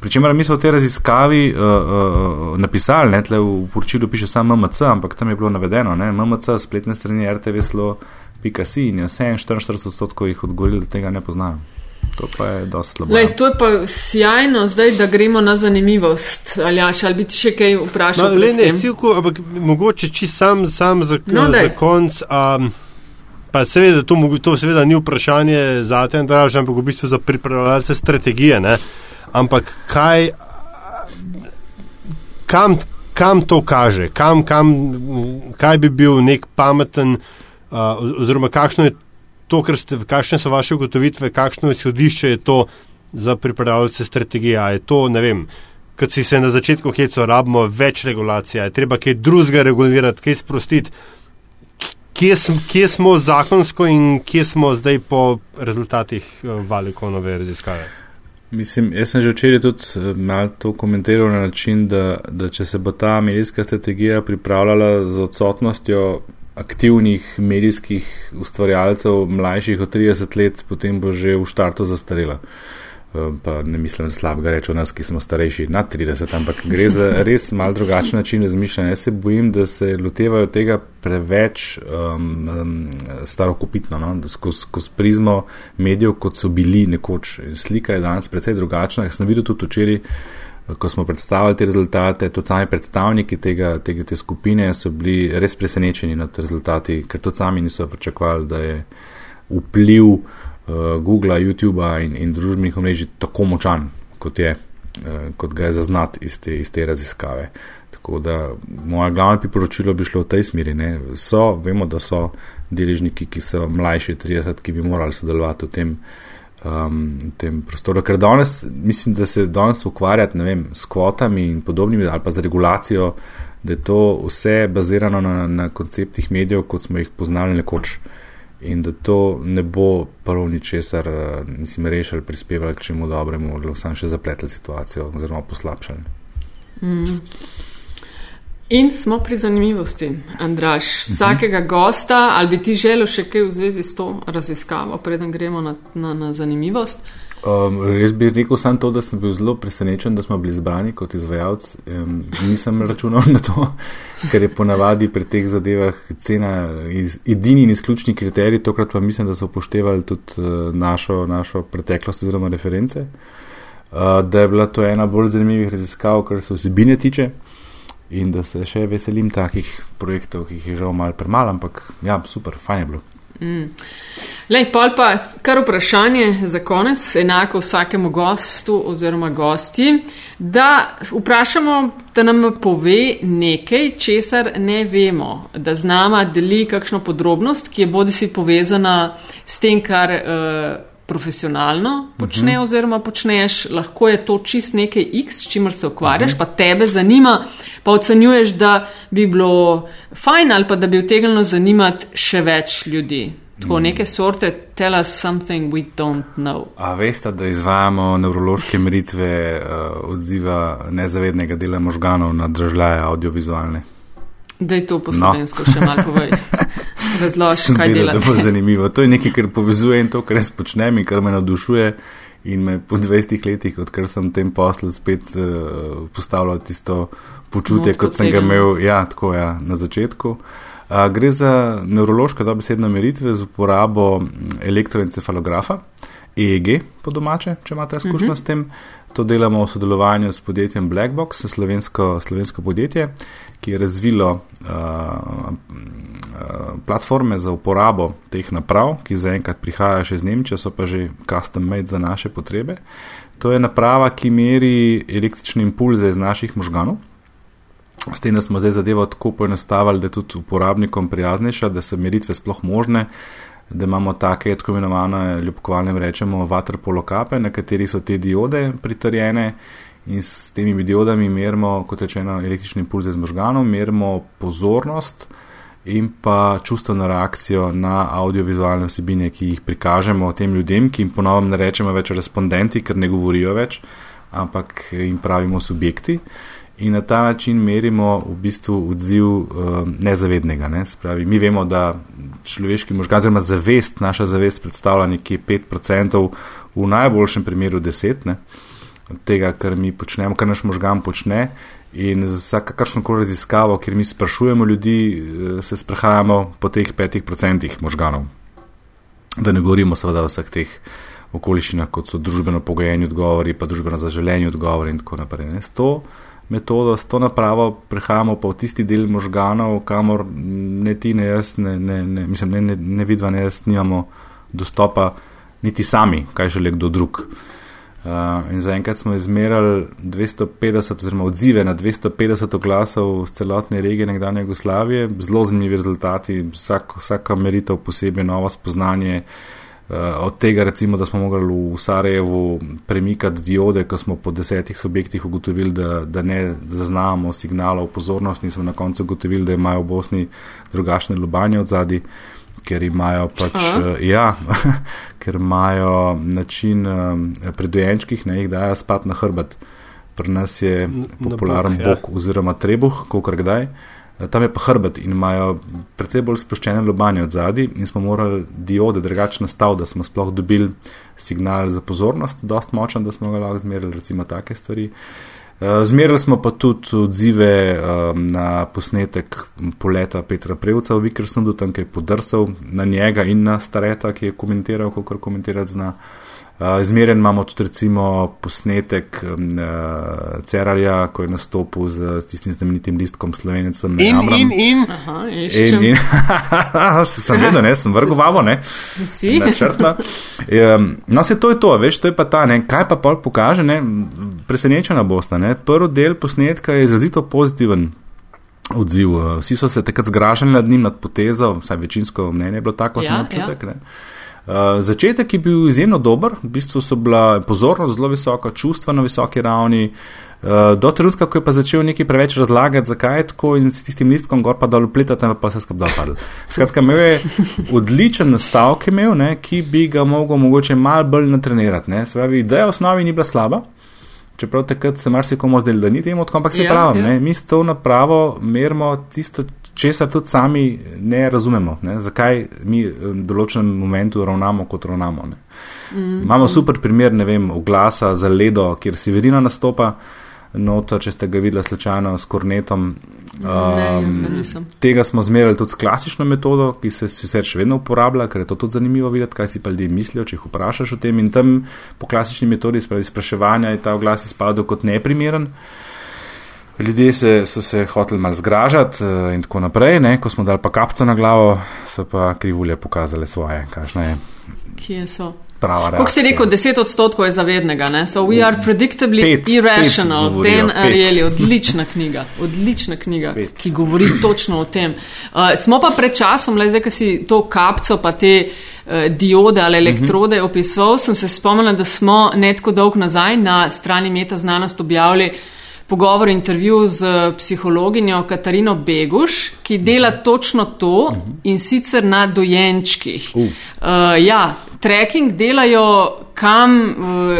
Pričemer mi smo v tej raziskavi uh, uh, napisali, ne, tle v poročilu piše samo MMC, ampak tam je bilo navedeno, ne, MMC, spletne strani RTV slo.si in je vse 44 odstotkov jih odgovorili, da tega ne poznajo. To pa je dosti slabo. Lej, to je pa sjajno, zdaj da gremo na zanimivost. Aljaš, ali bi ti še kaj No, vprašal? le pred ne, tem? cilku, ampak mogoče čisto sam, sam za, No, no, daj. za konc. Um, pa seveda, to, to seveda ni vprašanje za te, Andraž, ampak v bistvu za pripravljalce strategije. Ne? Ampak kaj, kam, kam to kaže, kam, kam, kaj bi bil nek pameten, uh, oziroma kakšno je to, ste, kakšne so vaše ugotovitve, kakšno izhodišče je to za pripravljalce strategije. Je to, ne vem, kot si se na začetku heco, rabimo več regulacije, je treba kaj drugega regulirati, kaj sprostiti. Kje, sm, kje smo zakonsko in kje smo zdaj po rezultatih eh, Valikonove raziskave? Mislim, jaz sem že včeraj tudi eh, malo to komentiral na način, da, da če se bo ta medijska strategija pripravljala z odsotnostjo aktivnih medijskih ustvarjalcev mlajših od 30 let, potem bo že v štartu zastarela. Eh, Pa ne mislim slabega reči o nas, ki smo starejši nad 30, ampak gre za (laughs) res mal drugačen način razmišljanja. Jaz se bojim, da se lotevajo tega preveč um, um, starokopitno, no? da skozi, skozi prizmo medijev, kot so bili nekoč. Slika je danes precej drugačna. Jaz sem videl tudi včeraj, ko smo predstavili te rezultate, tudi sami predstavniki tega, tega, te skupine so bili res presenečeni nad rezultati, ker tudi sami niso pričakovali, da je vpliv uh, Google, YouTube in, in družbenih omrežij tako močan, kot, je, uh, kot ga je zaznati iz te, iz te raziskave. Tako da moja glavna priporočila bi šlo v tej smeri. Ne. So, vemo, da so deležniki, ki so mlajši od 30, ki bi morali sodelovati v tem, um, v tem prostoru. Ker danes, mislim, da se danes ukvarjati vem, s kvotami in podobnimi, ali pa z regulacijo, da je to vse bazirano na, na konceptih medijev, kot smo jih poznali nekoč. In da to ne bo prav ničesar, eh, mislim, rešili, prispevali k čemu dobremu, ali samo še zapletli situacijo oziroma poslabšali. Mm. In smo pri zanimivosti, Andraš. Vsakega gosta, ali bi ti želel še kaj v zvezi s to raziskavo, preden gremo na, na, na zanimivost? Um, res bi rekel samo to, da sem bil zelo presenečen, da smo bili izbrani kot izvajalec. Um, nisem (laughs) računal na to, ker je ponavadi pri teh zadevah cena iz, edini in izključni kriterij, tokrat pa mislim, da so upoštevali tudi uh, našo, našo preteklost oziroma reference. Uh, da je bila to ena bolj zanimivih raziskav, kar se vsebine tiče. In da se še veselim takih projektov, ki jih je žal malo premalo, ampak ja, super, fajn je bilo. Mm. Lej, pol pa kar vprašanje za konec, enako vsakemu gostu oziroma gosti, da vprašamo, da nam pove nekaj, česar ne vemo, da z nama deli kakšno podrobnost, ki je bodi si povezana s tem, kar uh, profesionalno počne uh -huh. oziroma počneš, lahko je to čist nekaj X, s čimer se ukvarjaš, uh -huh. pa tebe zanima, pa ocenjuješ, da bi bilo fajn ali pa da bi utegnilo zanimati še več ljudi. Tako neke sorte, tell us something we don't know. A veste, da izvajamo nevrološke meritve uh, odziva nezavednega dela možganov na državljaje audiovizualne? Da je to po No. slovensko še malo povej. (laughs) (laughs) Razloži, kaj videl, delate. da bo zanimivo. To je nekaj, kar povezuje in to, kar jaz počnem in kar me navdušuje. In me po 20 letih, odkar sem v tem poslu, spet uh, postavljal tisto počutje, Notko kot sem ga tega. imel ja, tako, ja, na začetku. Uh, gre za nevrološke dobesedne meritve z uporabo mm, elektroencefalografa, EEG po domače, če imate izkušnjo uh -huh. s tem. To delamo v sodelovanju s podjetjem Blackbox, slovensko, slovensko podjetje, ki je razvilo uh, uh, platforme za uporabo teh naprav, ki zaenkrat prihajajo še iz Nemčije, so pa že custom made za naše potrebe. To je naprava, ki meri električne impulze iz naših možganov. S tem, da smo zdaj zadevo tako poenostavili, da je tudi uporabnikom prijaznejša, da so meritve sploh možne, da imamo take tako imenovane, ljubkovalne rečemo, vaterpolo kape, na kateri so te diode pritrjene in s temi diodami merimo, kot rečeno, električne impulze z možganov, merimo pozornost in pa čustveno reakcijo na audiovizualne vsebine, ki jih prikažemo tem ljudem, ki jim ponovno ne rečemo več respondenti, ker ne govorijo več, ampak jim pravimo subjekti. In na ta način merimo v bistvu odziv uh, nezavednega. Ne? Spravi, mi vemo, da človeški možgan, oziroma zavest, naša zavest predstavlja nekje 5%, v najboljšem primeru 10% tega, kar mi počnemo, kar naš možgan počne. In za kakršno koli raziskavo, kjer mi sprašujemo ljudi, se sprehajamo po teh 5% možganov. Da ne govorimo seveda o vseh teh okoliščinah, kot so družbeno pogojeni odgovori, pa družbeno zaželeni odgovori in tako naprej. Ne? S to metodo, s to napravo prehajamo pa v tisti del možganov, kamor ne ti, ne jaz, ne, ne, ne, mislim, ne, ne, ne vidva, ne jaz nimamo dostopa niti sami, kaj želi kdo drug. Uh, in zaenkrat smo izmerili 250, oziroma odzive na 250 oglasov z celotne regije nekdanje Jugoslavije, zelo zanimivi rezultati, vsak, vsaka meritev posebej novo spoznanje. Uh, od tega, recimo, da smo mogli v Sarajevu premikati diode, ko smo po desetih subjektih ugotovili, da, da ne zaznavamo signalov pozornosti, in smo na koncu ugotovili, da imajo v Bosni drugačne lubanje od zadaj ker imajo pač, uh, ja, (laughs) ker imajo način um, pri dojenčkih, ne jih dajo spat na hrbet. Pri nas je popularen bok, bok ja. oziroma trebuh, kolikor kdaj. Tam je pa hrbet in imajo precej bolj sproščene lobanje od zadaj, in smo morali diode drugače nastaviti, da smo sploh dobili signal za pozornost, dost močen, da smo ga lahko zmerili, recimo take stvari. Zmerili smo pa tudi odzive um, na posnetek poleta Petra Prevca v Vikersundu, tam je podrsal na njega in na stareta, ki je komentiral, kako komentirati zna. Uh, Zmeren imamo tudi recimo posnetek um, uh, Cerarja, ko je nastopil z tistim znamenitim listkom Slovenecem. In, in, in. Aha, In, in, (laughs) sem vedno, ne, sem vrgo vavo, ne. Si? Načrtno. Um, no, se to je to, veš, to je pa ta, ne, kaj pa pol pokaže, ne, presenečena bosta, ne. Prvi del posnetka je izrazito pozitiven odziv. Vsi so se takrat zgražali nad njim, nad potezo, vsaj večinsko mnenje je bilo tako, sem Ja, občutek, ne. Uh, začetek je bil izjemno dober, v bistvu so bila pozornost zelo visoka, čustva na visoki ravni, uh, do trenutka, ko je pa začel nekaj preveč razlagati, zakaj je tako in s tistim listkom gor pa dol pletati, pa se skupaj dol padel. Skratka, imel je odličen nastavek, imel, ne, ki bi ga mogel mogoče mal bolj natrenirati. Ne. Se pravi, ideja v osnovi ni bila slaba. Čeprav takrat se marsikomu zdelo, da ni temu tako, ampak se Ja, pravi, ja. ja. mi s to napravo merimo tisto, česar tudi sami ne razumemo, ne? zakaj mi v določenem momentu ravnamo, kot ravnamo. Ne? Mm. Imamo super primer, ne vem, oglasa za ledo, kjer si vedina nastopa. Noto, če ste ga videli slučajno s kornetom. Ne, nisem. tega smo zmerali tudi s klasično metodo, ki se sicer še vedno uporablja, ker je to tudi zanimivo videti, kaj si pa ljudje mislijo, če jih vprašaš o tem. In tam po klasični metodi, spraševanja, je ta oglas izpadel kot neprimeren. Ljudje se, so se hoteli mal zgražati eh, in tako naprej, ne? ko smo dali pa kapco na glavo, so pa krivulje pokazale svoje, kakšna je Kje so? prava Kako si reakcija. rekel, 10 odstotkov je zavednega, ne? So we are predictably Pet, irrational. pet. Ariel je odlična knjiga, odlična knjiga, Pet. ki govori točno o tem. Uh, smo pa pred časom, le zdaj, ko si to kapco pa te uh, diode ali elektrode uh -huh. opisoval, sem se spomnila, da smo ne tako dolg nazaj na strani Meta znanost objavili pogovor, intervju z psihologinjo Katarino Beguš, ki dela točno to in sicer na dojenčkih. Uh. Uh, ja, tracking delajo, kam uh,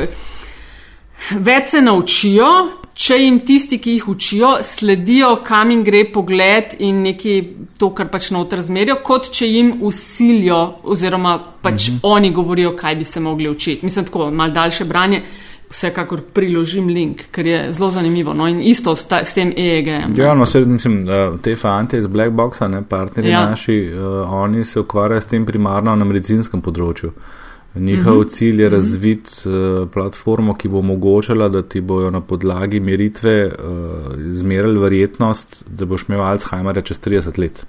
več se naučijo, če jim tisti, ki jih učijo, sledijo, kam jim gre pogled in neki to, kar pač noter zmerijo, kot če jim usilijo oziroma pač mhm. oni govorijo, kaj bi se mogli učiti. Mislim, tako mal daljše branje. Vsekakor priložim link, ker je zelo zanimivo. No, in isto s, ta, s tem EEG-em. Ja, no, se, mislim, te fante iz Black Boxa, ne, partnerji ja. naši, uh, oni se ukvarjajo s tem primarno na medicinskem področju. Njihov uh mhm. -huh. cilj je mhm. razviti uh -huh. uh, platformo, ki bo omogočala, da ti bojo na podlagi meritve uh, zmerali verjetnost, da boš imel Alzheimerja čez 30 let.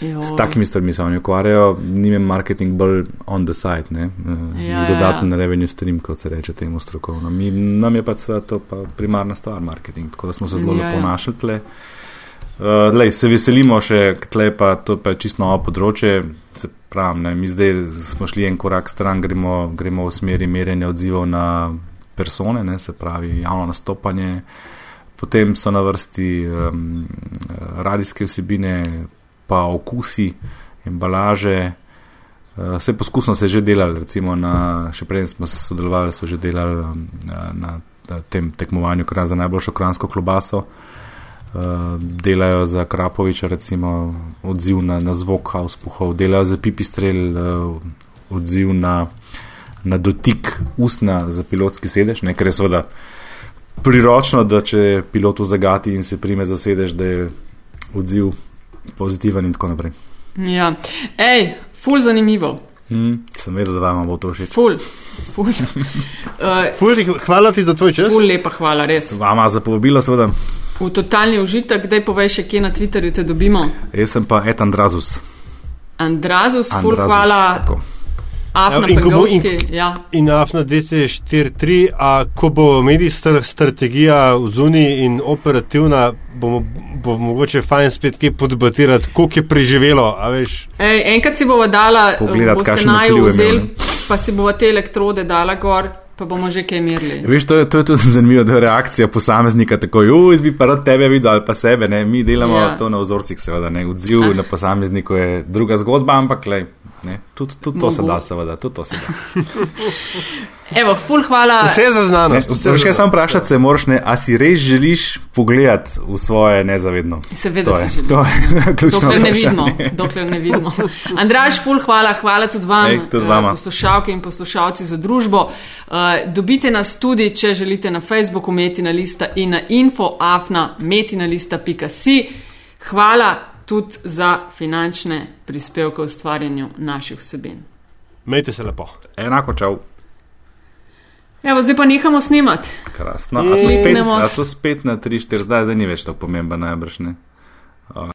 Joj. S takimi stvarmi se oni ukvarjajo, njim marketing bolj on the side, ne? Uh, ja, dodaten ja, ja. revenue stream, kot se reče temu strokovno. Mi, nam je pa to pa primarna stvar marketing, tako da smo se zelo ja, lepo ja. našli tle. Uh, lej, se veselimo še, tle pa to pa je čisto novo področje. Se pravim, ne, mi zdaj smo šli en korak stran, gremo, gremo v smeri merjenja odzivov na persone, ne, se pravi javno nastopanje, potem so na vrsti um, radijske vsebine, pa okusi, embalaže. Vse poskusno se je že delalo, recimo na, še prej smo sodelovali, so že delali um, na, na tem tekmovanju, za najboljšo kransko klobaso. Eh, delajo za Krapoviča, recimo odziv na, na zvok auspuhov, delajo za pipistrel odziv na, na dotik usna za pilotski sedež, ne, ker je seveda priročno, da če pilotu zagati in se prime za sedež, da je odziv pozitiven in tako naprej. Ja, hej, ful zanimivo. Hmm, sem vedel, da vam bo to všeč. Ful, ful. uh, (laughs) ful, hvala ti za tvoj čas. Ful, lepa hvala, res. Vama za povabilo, seveda. V totalni užitek, kdaj povej še, kje na Twitterju te dobimo? Jaz sem pa Et Andrazus. Andrazus, ful, hvala. Tako. Afna in, bo, in, ja. in Afna DC43, a ko bo medijska strategija v zuni in operativna, bo, bo mogoče fajn spet kaj podbatirati, koliko je preživelo. Ej, enkrat si bova dala, kaj se naj vzel, pa si bova te elektrode dala gor. Pa bomo že kaj merili. Veš, to, je, to je tudi (laughs) zanimivo, da je reakcija posameznika tako, jaz bi pa rad tebe videl ali pa sebe, ne? mi delamo ja. to na vzorcih, seveda, ne? odziv ah. na posamezniku je druga zgodba, ampak le, tudi tud to se da, seveda, tudi to se da. (laughs) Evo, ful, hvala. Vse je zaznano. Še samo vprašati se moraš, ne, a si res želiš pogledati v svoje nezavedno? Seveda to se želim. To je (laughs) ključno. Dokler ne vidimo. Dokler ne vidimo. Andraš, ful, hvala, hvala tudi vam, Ej, tudi uh, poslušalke in poslušalci za družbo. Uh, dobite nas tudi, če želite na Facebooku Metina Lista in na infoafna metinalista.si. Hvala tudi za finančne prispevke v ustvarjanju naših vsebin. Mejte se lepo. Enako čau. Evo, zdaj pa nehamo snimati. Krasno. A to spet, a to spet na 3-4, zdaj, zdaj ni več tako pomembno, najbrž ne.